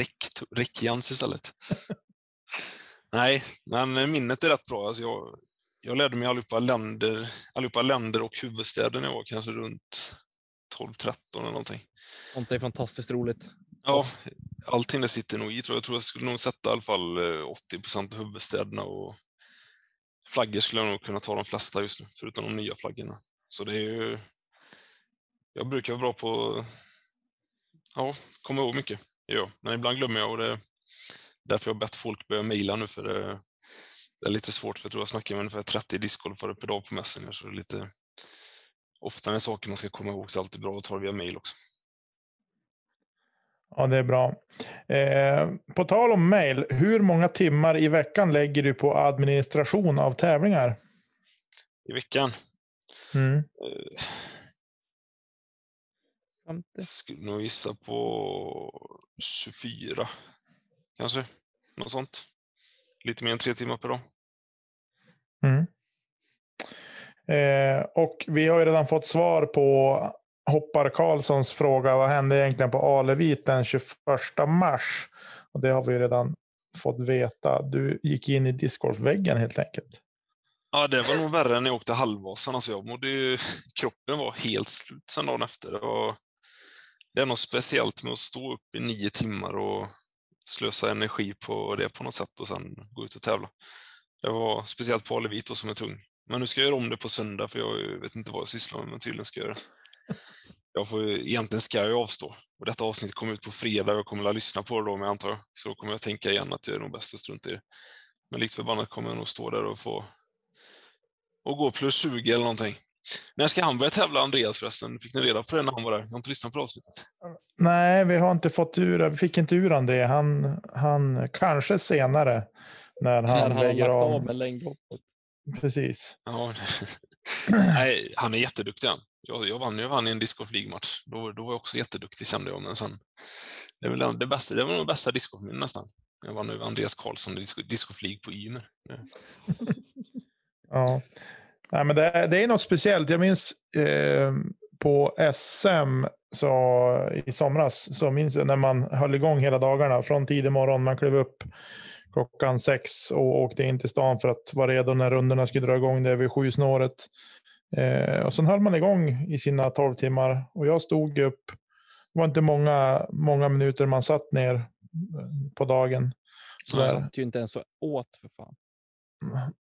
Rick Jens istället. Nej, men minnet är rätt bra. Alltså jag, jag lärde mig allihopa länder, allihopa länder och huvudstäder när jag var kanske runt 12-13 eller någonting. Sånt är fantastiskt roligt. Ja, allting det sitter nog i tror jag. Jag tror jag skulle nog sätta i alla fall eh, 80 procent av huvudstäderna och flaggor skulle jag nog kunna ta de flesta just nu, förutom de nya flaggorna. Så det är ju... Jag brukar vara bra på ja, komma ihåg mycket, ja. men ibland glömmer jag och det är därför jag har bett folk börja mejla nu, för det, det, är lite svårt, för jag tror jag snackar med ungefär 30 discgolfare per dag på Messenger, så det är lite... Ofta när saker man ska komma ihåg så är det alltid bra att ta det via mejl också. Ja, det är bra. Eh, på tal om mail, hur många timmar i veckan lägger du på administration av tävlingar? I veckan? Mm. Eh, skulle nog gissa på 24, kanske. Något sånt. Lite mer än tre timmar per dag. Mm. Eh, och vi har ju redan fått svar på Hoppar Karlssons fråga, vad hände egentligen på Alevit den 21 mars? Och det har vi redan fått veta. Du gick in i discgolfväggen helt enkelt. Ja, det var nog värre än när jag åkte halvvasan. Alltså jag mådde ju, [LAUGHS] kroppen var helt slut sen dagen efter. Det, var, det är något speciellt med att stå upp i nio timmar och slösa energi på det på något sätt och sen gå ut och tävla. Det var speciellt på Alevit, som är tung. Men nu ska jag göra om det på söndag för jag vet inte vad jag sysslar med, men tydligen ska jag göra det. Jag får, egentligen ska jag avstå. Och detta avsnitt kommer ut på fredag och jag kommer att lyssna på det då, men jag antar. Så då kommer jag tänka igen att det är nog bäst att strunta i det. Men likt förbannat kommer jag nog stå där och få och gå plus 20 eller någonting. När ska han börja tävla, Andreas förresten? Fick ni reda på det när han var där? Jag har inte lyssnat på avsnittet. Nej, vi har inte fått ur Vi fick inte ur han det. Han, han kanske senare. När han, han har lägger lagt av. av med längdhoppet. Precis. Ja. [LAUGHS] Nej, han är jätteduktig han. Jag, jag vann ju vann i en discgolf League-match. Då, då var jag också jätteduktig kände jag, men sen... Det, var det, bästa, det var nog bästa discgolfminnet nästan. Jag vann över Andreas Karlsson i disc- discgolf League på Ymer. [LAUGHS] Ja. Nej, men det, är- det är något speciellt. Jag minns eh, på SM så, i somras, så minns jag när man höll igång hela dagarna från tidig morgon. Man klev upp klockan sex och åkte in till stan för att vara redo när rundorna skulle dra igång det vid sju snåret. Eh, och sen höll man igång i sina tolv timmar och jag stod upp. Det var inte många, många minuter man satt ner eh, på dagen. Han Sådär. satt ju inte ens och åt för fan.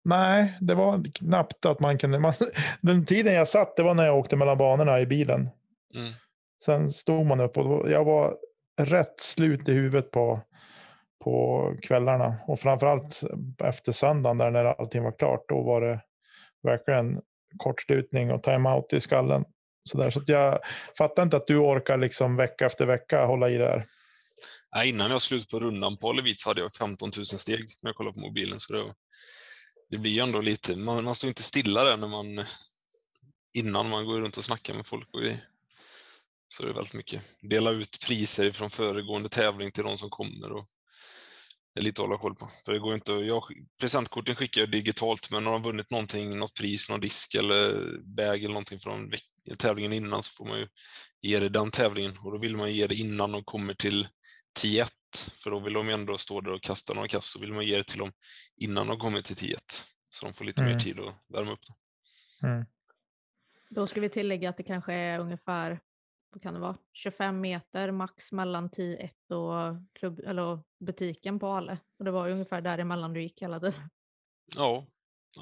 Nej, det var knappt att man kunde. Man, [LAUGHS] den tiden jag satt, det var när jag åkte mellan banorna i bilen. Mm. Sen stod man upp och jag var rätt slut i huvudet på, på kvällarna. Och framförallt efter söndagen där när allting var klart, då var det verkligen kortslutning och time-out i skallen. Så, där. så att jag fattar inte att du orkar liksom vecka efter vecka hålla i det här. Nej, innan jag slut på rundan på Levit så hade jag 15 000 steg när jag kollade på mobilen. Så det, det blir ju ändå lite, man, man står inte stilla där när man, innan man går runt och snackar med folk och vi, Så det är väldigt mycket. Dela ut priser från föregående tävling till de som kommer. Och det är lite att hålla koll på. För det går inte, jag, presentkorten skickar jag digitalt, men har de vunnit någonting, något pris, någon disk eller bag eller någonting från tävlingen innan så får man ju ge det den tävlingen. Och då vill man ge det innan de kommer till 10-1, för då vill de ändå stå där och kasta några kast, så vill man ge det till dem innan de kommer till 10-1. Så de får lite Mm. mer tid att värma upp. Mm. Då ska vi tillägga att det kanske är ungefär vad kan det vara, 25 meter max mellan 10-1 och klubb, eller butiken på Ale. Och det var ju ungefär däremellan du gick hela tiden. Ja,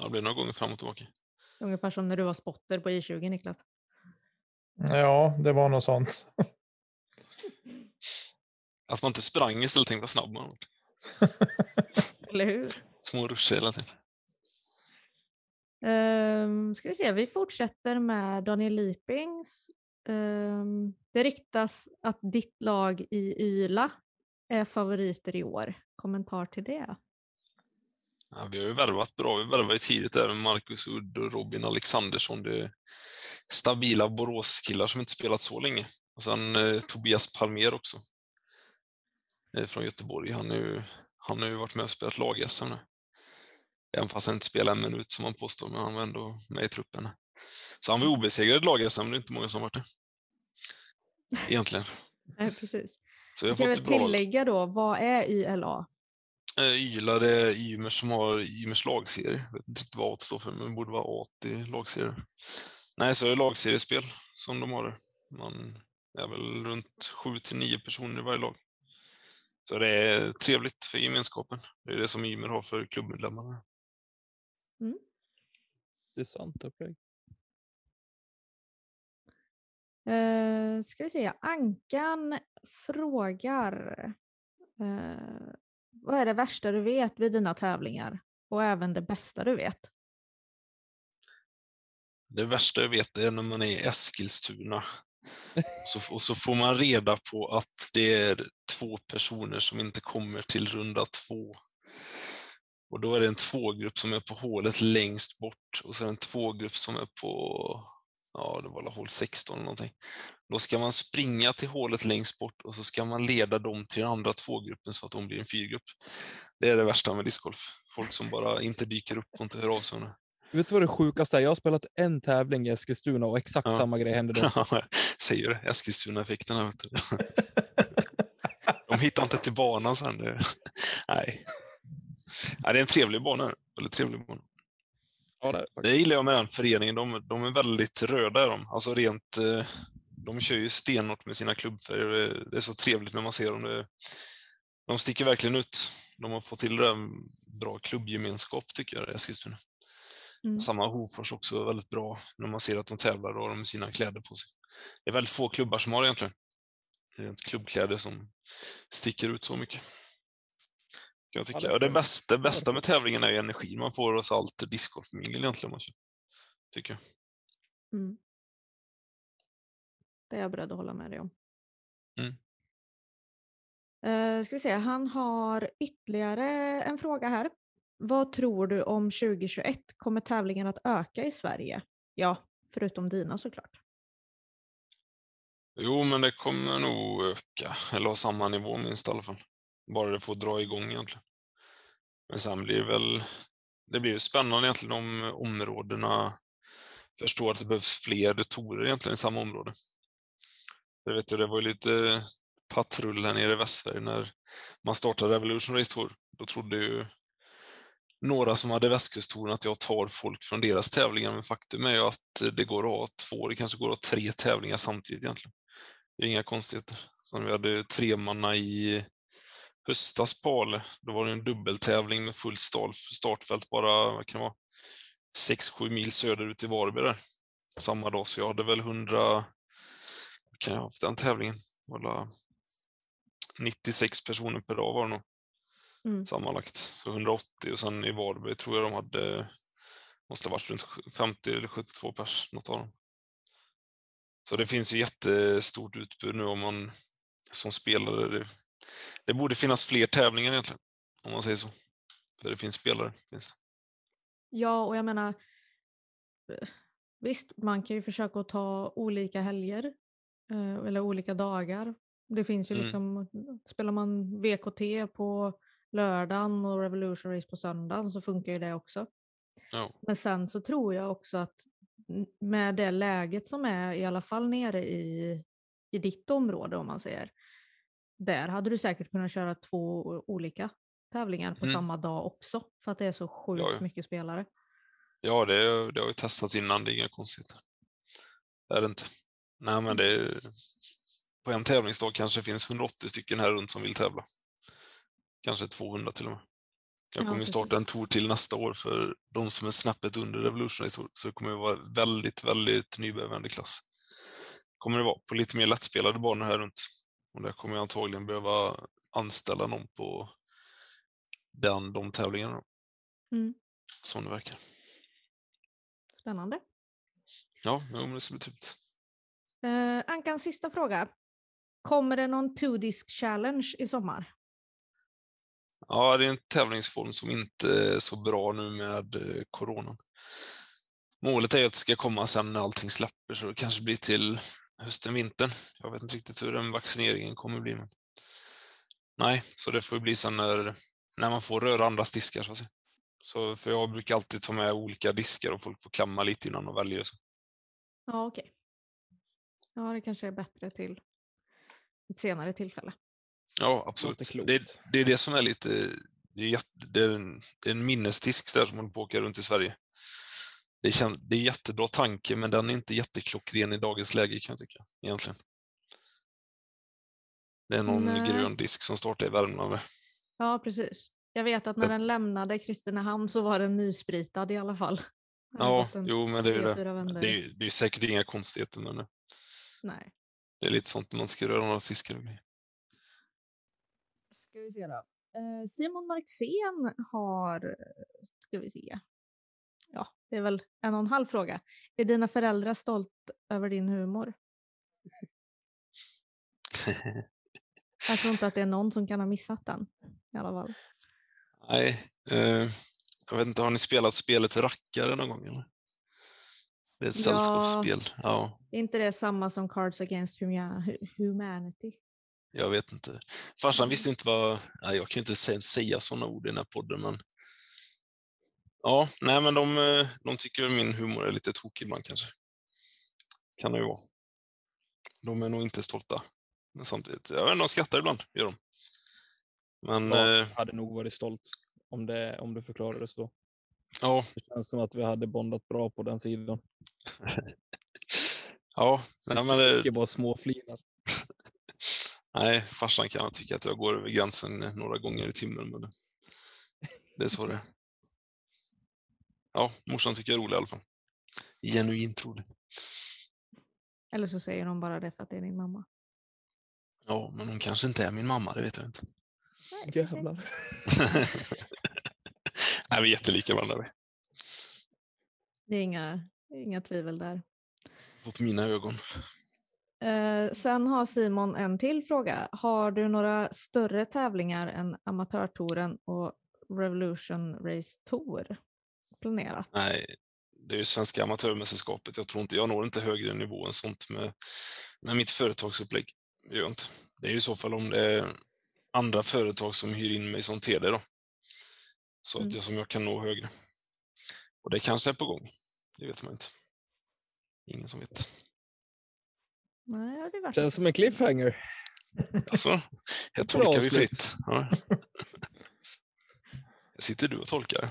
det blir några gånger fram och tillbaka. Ungefär som när du var spotter på I20 Niklas. Ja, det var något sånt. Att man inte sprang istället, tänk vad snabb man var. [LAUGHS] Eller hur? Små ruscher hela tiden. Um, ska vi se, vi fortsätter med Daniel Lipings. Um, det ryktas att ditt lag i Yla är favoriter i år. Kommentar till det? Ja, vi har ju värvat bra. Vi värvade ju tidigt där med Marcus Udd och Robin Alexandersson. Det är stabila Boråskillar som inte spelat så länge. Och sen eh, Tobias Palmer också. Eh, från Göteborg. Han, är ju, han har ju varit med och spelat lag-SM nu. Även fast han inte spelar en minut som han påstår, men han var ändå med i truppen. Så han var obesegrad i lag-SM, det är inte många som varit det. Egentligen. [LAUGHS] Nej, precis. Så jag kan väl tillägga då, vad är YLA? Eh, Yla, det är Ymer som har Ymers lagserie. Jag vet inte riktigt vad A står för, men det borde vara A till lagserier. Nej, så är det lagseriespel som de har. Man är väl runt 7 till 9 personer i varje lag. Så det är trevligt för gemenskapen. Det är det som Ymer har för klubbmedlemmarna. Det är sant upplägg. Uh, ska vi se, Ankan frågar eh, vad är det värsta du vet vid dina tävlingar? Och även det bästa du vet? Det värsta jag vet är när man är i Eskilstuna. Så, och så [LAUGHS] får man reda på att det är två personer som inte kommer till runda två. Och då är det en tvågrupp som är på hålet längst bort och så är det en tvågrupp som är på, ja det var hål 16 eller någonting. Då ska man springa till hålet längst bort och så ska man leda dem till den andra tvågruppen så att de blir en fyrgrupp. Det är det värsta med discgolf. Folk som bara inte dyker upp och inte hör av sig. Vet du vad det sjukaste är? Jag har spelat en tävling i Eskilstuna och exakt Ja. samma grej hände då. [LAUGHS] Säger det, Eskilstuna-effekten. här, vet du. [LAUGHS] De hittar inte till banan sen. Nej. Nej, det är en trevlig bana. Väldigt trevlig bana. Ja, det det gillar jag med den föreningen. De, de är väldigt röda. Är de. Alltså rent, eh, de kör ju stenhårt med sina klubbfärger. Det- är så trevligt när man ser dem. Det, de sticker verkligen ut. De har fått till det där bra klubbgemenskap tycker jag, Eskilstuna. Mm. Samma Hofors också väldigt bra när man ser att de tävlar och har de sina kläder på sig. Det är väldigt få klubbar som har det egentligen. Rent klubbkläder som sticker ut så mycket. Kan jag tycka. det Ja, det, får- bästa, det det bästa med tävlingen är ju energin man får så allt discgolfmingel egentligen. Tycker jag. Mm. Det är jag beredd att hålla med dig om. Mm. Eh, ska vi se, han har ytterligare en fråga här. Vad tror du om 2021? Kommer tävlingen att öka i Sverige? Ja, förutom dina såklart. Jo, men det kommer nog öka, eller ha samma nivå minst i alla fall. Bara det får dra igång egentligen. Men sen blir det väl, det blir ju spännande egentligen om områdena förstår att det behövs fler torer egentligen i samma område. Jag vet ju, det var ju lite patrull här nere i Västsverige när man startade Revolution Race Tour. Då trodde ju några som hade västkusttouren att jag tar folk från deras tävlingar, men faktum är ju att det går att ha två, det kanske går att ha tre tävlingar samtidigt egentligen. Det är inga konstigheter. Så när vi hade tre manna i höstas på Ale, då var det en dubbeltävling med fullt startfält bara, vad kan det vara, 6-7 mil söderut i Varberg där. Samma dag, så jag hade väl 100, vad kan jag ha haft den tävlingen? Var det 96 personer per dag var det nog Mm. sammanlagt. Så 180 och sen i Varberg tror jag de hade, måste ha varit runt 50 eller 72 pers, något av dem. Så det finns ju jättestort utbud nu om man som spelare. Det, det borde finnas fler tävlingar egentligen, om man säger så. För det finns spelare. Finns. Ja, och jag menar, eh, visst, man kan ju försöka att ta olika helger eh, eller olika dagar. Det finns ju Mm. liksom, spelar man VKT på lördagen och Revolution Race på söndagen så funkar ju det också. Ja. Men sen så tror jag också att med det läget som är i alla fall nere i, i ditt område om man säger. Där hade du säkert kunnat köra två olika tävlingar på Mm. samma dag också för att det är så sjukt Ja, ja. mycket spelare. Ja, det, det har ju testats innan, det är inga konstigheter. Det är det inte. Nej, men det är, på en tävlingsdag kanske det finns 180 stycken här runt som vill tävla. Kanske 200 till och med. Jag Ja, kommer ju starta en tour till nästa år för de som är snäppet under Revolution Race Tour, så det kommer ju vara väldigt, väldigt nybörjarvänlig klass. Kommer det vara på lite mer lättspelade banor här runt. Och där kommer jag antagligen behöva anställa någon på den, de tävlingarna. Mm. Som det verkar. Spännande. Ja, jo, men det ska bli trevligt. Eh, Ankans sista fråga. Kommer det någon two-disc challenge i sommar? Ja, det är en tävlingsform som inte är så bra nu med eh, coronan. Målet är att det ska komma sen när allting släpper, så det kanske blir till hösten, vintern. Jag vet inte riktigt hur den vaccineringen kommer bli. Men... Nej, så det får bli sen när, när man får röra andras diskar. Så att säga. Så, för jag brukar alltid ta med olika diskar och folk får klämma lite innan de väljer. Så. Ja, okej. Ja, det kanske är bättre till ett senare tillfälle. Ja, absolut. Det, det är det som är lite... Det är, jätte, det är, en, det är en minnesdisk där som håller på att åka runt i Sverige. Det är, kän- det är jättebra tanke, men den är inte jätteklockren i dagens läge kan jag tycka, egentligen. Det är någon Nej. grön disk som startar i Värmland. Ja, precis. Jag vet att när den lämnade Kristinehamn så var den nyspritad i alla fall. Ja, en jo, men det är ju det. Det är, det är säkert inga konstigheter, men eh, Nej. det är lite sånt man ska röra några och grejer. Ska vi se då. Eh, Simon Marxén har, ska vi se. Ja, det är väl en och en halv fråga. Är dina föräldrar stolt över din humor? Jag tror inte att det är någon som kan ha missat den i alla fall. Nej, eh, jag vet inte, har ni spelat spelet Rackare någon gång? Eller? Det är ett Ja. sällskapsspel. Ja, Är inte det samma som Cards Against Huma- Humanity? Jag vet inte. Farsan visste inte vad... Nej, jag kan ju inte säga sådana ord i den här podden, men... Ja, nej men de, eh, de tycker min humor är lite tokig ibland kanske. Kan det ju vara. De är nog inte stolta. Men samtidigt, jag vet inte, de skrattar ibland, gör de. Men Jag eh, hade nog varit stolt om det, om det så. ja, Det känns som att vi hade bondat bra på den sidan. [LAUGHS] ja, nej, men det, Mycket bara småflinar. [LAUGHS] nej, farsan kan tycka att jag går över gränsen några gånger i timmen. Men det, det är så det är. Ja, morsan tycker jag är rolig i alla fall. Genuint rolig. Eller så säger de bara det för att det är din mamma. Ja, men hon kanske inte är min mamma, det vet jag inte. Nej. Jävlar. [LAUGHS] Nej, vi är jättelika varandra. vi. Det är inga, inga tvivel där. Fått mina ögon. Eh, sen har Simon en till fråga. Har du några större tävlingar än Amatörtouren och Revolution Race Tour planerat? Nej, det är ju Svenska Amatörmästerskapet. Jag tror inte, jag når inte högre nivå än sånt med, med mitt företagsupplägg. Det gör inte. Det är ju i så fall om det är andra företag som hyr in mig som TD då. Så Mm. att jag, som jag kan nå högre. Och det kanske är på gång. Det vet man inte. Ingen som vet. Nej, har det varit. Känns som en cliffhanger. Alltså, här tolkar vi fritt. Ja. [LAUGHS] Sitter du och tolkar?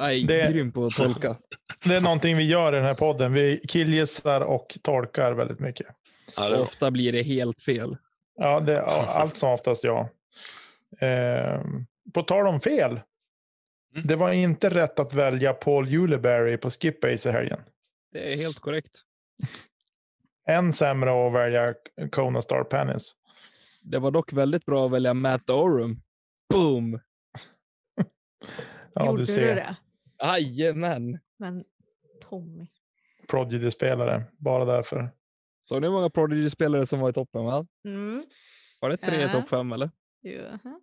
Aj, Det- grym på att tolka. [LAUGHS] Det är någonting vi gör i den här podden. Vi killgissar och tolkar väldigt mycket. Ja, är. Ofta blir det helt fel. Ja, det, allt som oftast ja. Eh, på tal om fel. Mm. Det var inte rätt att välja Paul Juleberry på Skip-Ace i helgen. Det är helt korrekt. Än sämre att välja Kona Star Pennies. Det var dock väldigt bra att välja Matt Orum. Boom! [LAUGHS] Ja, Gjorde du du ser. det? Jajamän! Men Tommy. Prodigy-spelare. Bara därför. Såg ni hur många Prodigy-spelare som var i toppen? Va? Mm. Var det tre i Ja. topp fem eller? Jaha.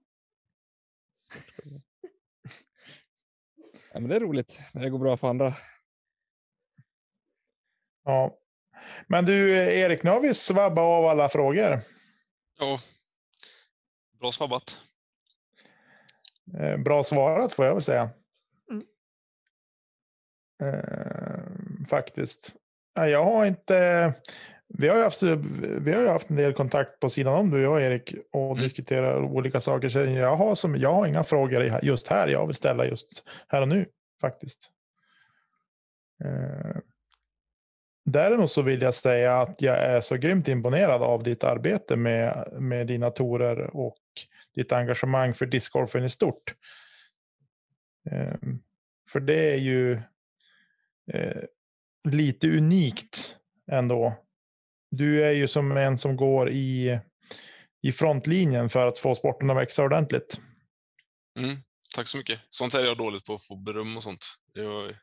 Ja, men det är roligt när det går bra för andra. Ja. Men du, Erik, nu har vi svabbat av alla frågor. Ja. Bra svabbat. Eh, bra svarat får jag väl säga. Mm. Eh, faktiskt. Ja, Jag har inte... Vi har, ju haft, vi har ju haft en del kontakt på sidan om du och jag Erik och Mm. diskuterar olika saker. Så jag har, som, jag har inga frågor just här jag vill ställa just här och nu faktiskt. Eh, däremot så vill jag säga att jag är så grymt imponerad av ditt arbete med, med dina torer och ditt engagemang för discgolfen i stort. Eh, för det är ju eh, lite unikt ändå. Du är ju som en som går i, i frontlinjen för att få sporten att växa ordentligt. Mm, tack så mycket. Sånt är jag dåligt på, att få beröm och sånt. Det är jag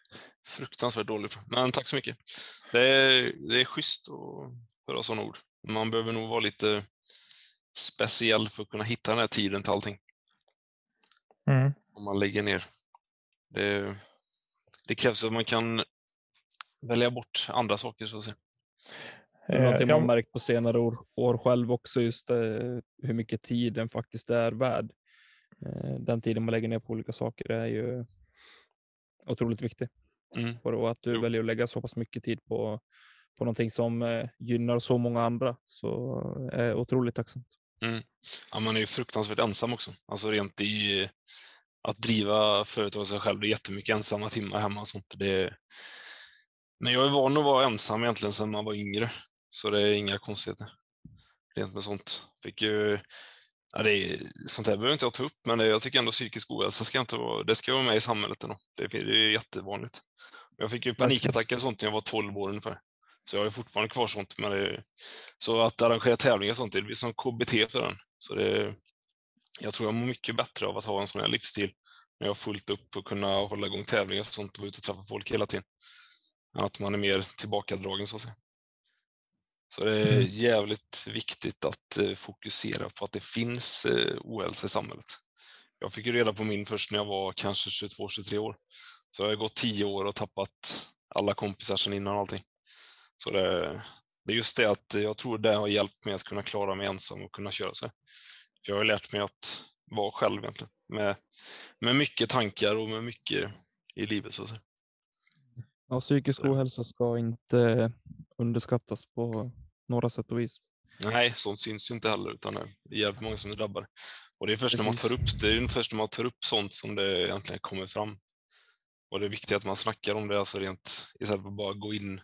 fruktansvärt dålig på. Men tack så mycket. Det är, det är schysst att höra sådana ord. Man behöver nog vara lite speciell för att kunna hitta den här tiden till allting. Mm. Om man lägger ner. Det, det krävs att man kan välja bort andra saker så att säga. Det är Eh, någonting man märkt på senare år, år själv också, just eh, hur mycket tid den faktiskt är värd. Eh, den tiden man lägger ner på olika saker är ju otroligt viktig. Mm. Och att du Jo. väljer att lägga så pass mycket tid på, på någonting som gynnar så många andra så är otroligt tacksamt. Ja, man är ju fruktansvärt ensam också. Alltså rent i att driva företag sig själv. Det är jättemycket ensamma timmar hemma och sånt. Det, men jag är van att vara ensam egentligen sedan man var yngre. Så det är inga konstigheter. Rent med sånt. Fick ju, ja, det är, sånt här behöver inte jag ta upp, men det, jag tycker ändå psykisk ohälsa ska inte vara, det ska vara med i samhället ändå. Det, det är jättevanligt. Jag fick ju panikattacker och sånt när jag var 12 år ungefär. Så jag har fortfarande kvar sånt. Men det, så att arrangera tävlingar och sånt, det blir som KBT för den. Så det, jag tror jag mår mycket bättre av att ha en sån här livsstil. När jag har fullt upp och kunna hålla igång tävlingar och sånt och vara ute och träffa folk hela tiden. Att man är mer tillbakadragen så att säga. Så det är Mm. jävligt viktigt att eh, fokusera på att det finns eh, ohälsa i samhället. Jag fick ju reda på min först när jag var kanske 22-23 år. Så jag har gått 10 år och tappat alla kompisar sedan innan allting. Så det, det är just det att jag tror det har hjälpt mig att kunna klara mig ensam och kunna köra sig. För jag har lärt mig att vara själv egentligen. Med, med mycket tankar och med mycket i livet. Så att säga. Ja, psykisk ohälsa ska inte underskattas på några sätt och vis. Nej, sånt syns ju inte heller, utan det är jävligt många som det drabbar. Och det är först när man tar upp det, är först när man tar upp sånt som det egentligen kommer fram. Och det är viktigt att man snackar om det, alltså rent, istället för att bara gå in,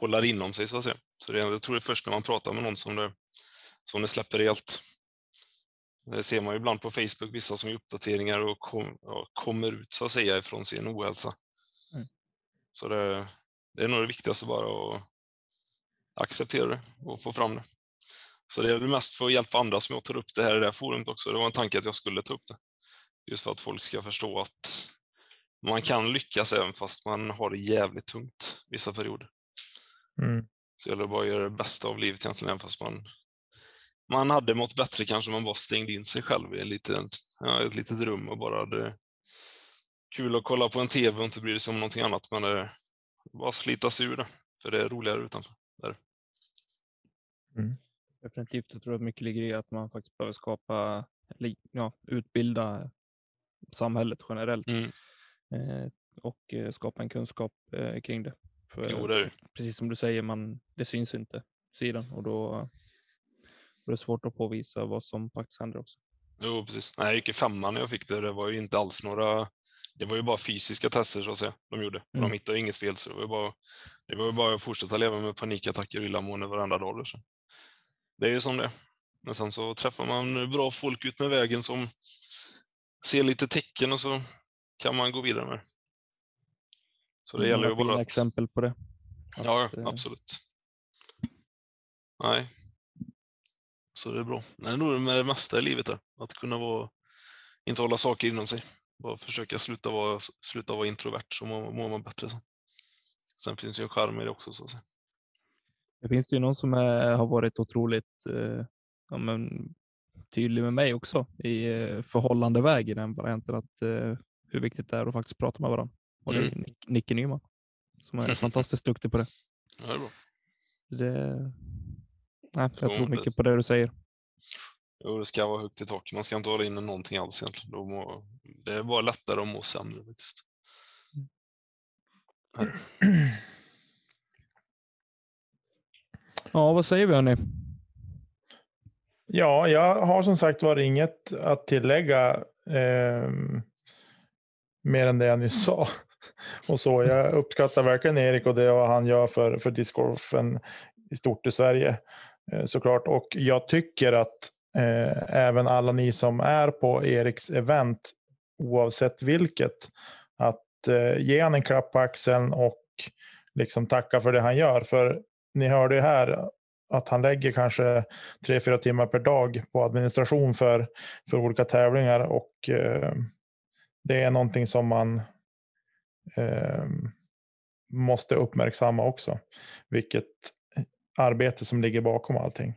hålla det inom sig så att säga. Så det, är- jag tror det är först när man pratar med någon som det, som det släpper rejält. Det ser man ju ibland på Facebook, vissa som gör uppdateringar och, kom, och kommer ut så att säga ifrån sin ohälsa. Så det, det är nog det viktigaste bara att acceptera det och få fram det. Så det är väl mest för att hjälpa andra som jag tar upp det här i det här forumet också. Det var en tanke att jag skulle ta upp det. Just för att folk ska förstå att man kan lyckas även fast man har det jävligt tungt vissa perioder. Mm. Så det gäller bara att göra det bästa av livet egentligen, även fast man, man hade mått bättre kanske om man bara stängde in sig själv i en liten, ja, ett litet rum och bara hade kul att kolla på en TV och inte bry sig om någonting annat. Men det, bara slita sig ur det, för det är roligare utanför. Definitivt. Jag tror att mycket ligger i att man faktiskt behöver skapa, eller, ja, utbilda samhället generellt Mm. eh, och eh, skapa en kunskap eh, kring det. För, Jo, det är det. Precis som du säger, man, det syns inte sidan och då, då är det svårt att påvisa vad som faktiskt händer också. Jo, precis. Nej, jag gick i femman när jag fick det. Det var ju inte alls några... Det var ju bara fysiska tester så att säga, de gjorde. Mm. De hittade inget fel, så det var ju bara, det var ju bara att fortsätta leva med panikattacker och illamående varenda dag. liksom. Det är ju som det. Men sen så träffar man bra folk ut med vägen som ser lite tecken och så kan man gå vidare med det. Så det gäller ju bara att... exempel på det. Ja, Att, eh, absolut. Nej. Så det är bra. Det är nog det med det mesta i livet där. Att kunna vara, inte hålla saker inom sig. Bara försöka sluta vara, sluta vara introvert så mår, mår man bättre sen. Sen finns ju en charm i det också så att säga. Det finns ju någon som är, har varit otroligt eh, ja, men, tydlig med mig också i eh, förhållandeväg i den varianten att eh, hur viktigt det är att faktiskt prata med varandra. Och det är Mm. Nick- Nicke Nyman som är [LAUGHS] fantastiskt duktig på det. Ja, det är bra. det nej, jag tror mycket på det du säger. Jo, det ska vara högt i tak. Man ska inte hålla inne någonting alls egentligen. Då må, det är bara lättare att må sämre faktiskt. Ja, vad säger vi hörni? Ja, jag har som sagt var inget att tillägga ehm, mer än det jag nyss sa. [LAUGHS] Och så, jag uppskattar verkligen Erik och det han gör för, för discgolfen i stort i Sverige eh, såklart. Och jag tycker att eh, Eh, även alla ni som är på Eriks event, oavsett vilket, att eh, ge han en klapp på axeln och liksom tacka för det han gör. För ni hörde ju här att han lägger kanske tre, fyra timmar per dag på administration för, för olika tävlingar och eh, det är någonting som man eh, måste uppmärksamma också. Vilket arbete som ligger bakom allting.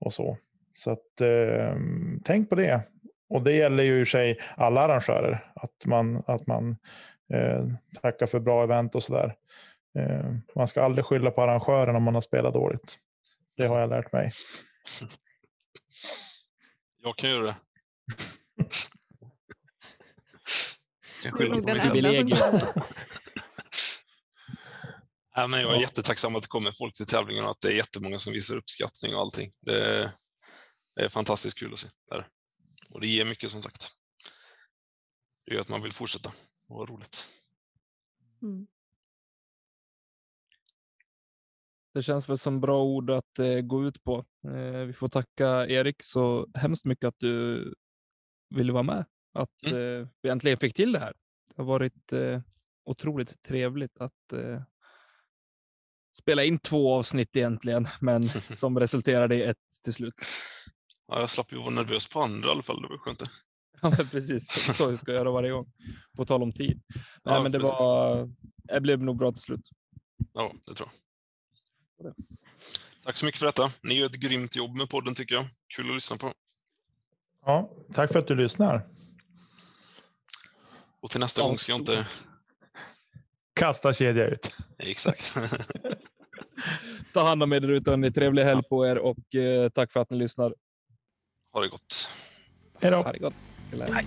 Och så. Så att eh, tänk på det. Och det gäller ju i sig alla arrangörer. Att man, att man eh, tackar för bra event och sådär. Eh, man ska aldrig skylla på arrangören om man har spelat dåligt. Det har jag lärt mig. [LAUGHS] Jag kan göra det. [LAUGHS] Jag nog på som privilegium. [LAUGHS] men jag är jättetacksam att det kommer folk till tävlingen och att det är jättemånga som visar uppskattning och allting. Det det är fantastiskt kul att se. Där. Och det ger mycket som sagt. Det gör att man vill fortsätta. Och vad roligt. Mm. Det känns väl som bra ord att eh, gå ut på. Eh, vi får tacka Erik så hemskt mycket att du ville vara med. Att eh, vi äntligen fick till det här. Det har varit eh, otroligt trevligt att eh, spela in två avsnitt egentligen, men [LAUGHS] som resulterade i ett till slut. Ja, jag slapp ju vara nervös på andra i alla fall. Det var skönt det. [LAUGHS] Ja, men precis. Så vi ska göra varje gång. På tal om tid. Nej, Ja, men det, precis. var, det blev nog bra till slut. Ja, det tror jag. Tack så mycket för detta. Ni gör ett grymt jobb med podden tycker jag. Kul att lyssna på. Ja, tack för att du lyssnar. Och till nästa Ja, gång ska jag inte... Kasta kedja ut. Exakt. [LAUGHS] Ta hand om er där ute. hörni. Trevlig helg på er och eh, tack för att ni lyssnar. Ha det gott. Hej då. Ha det gott. Hej.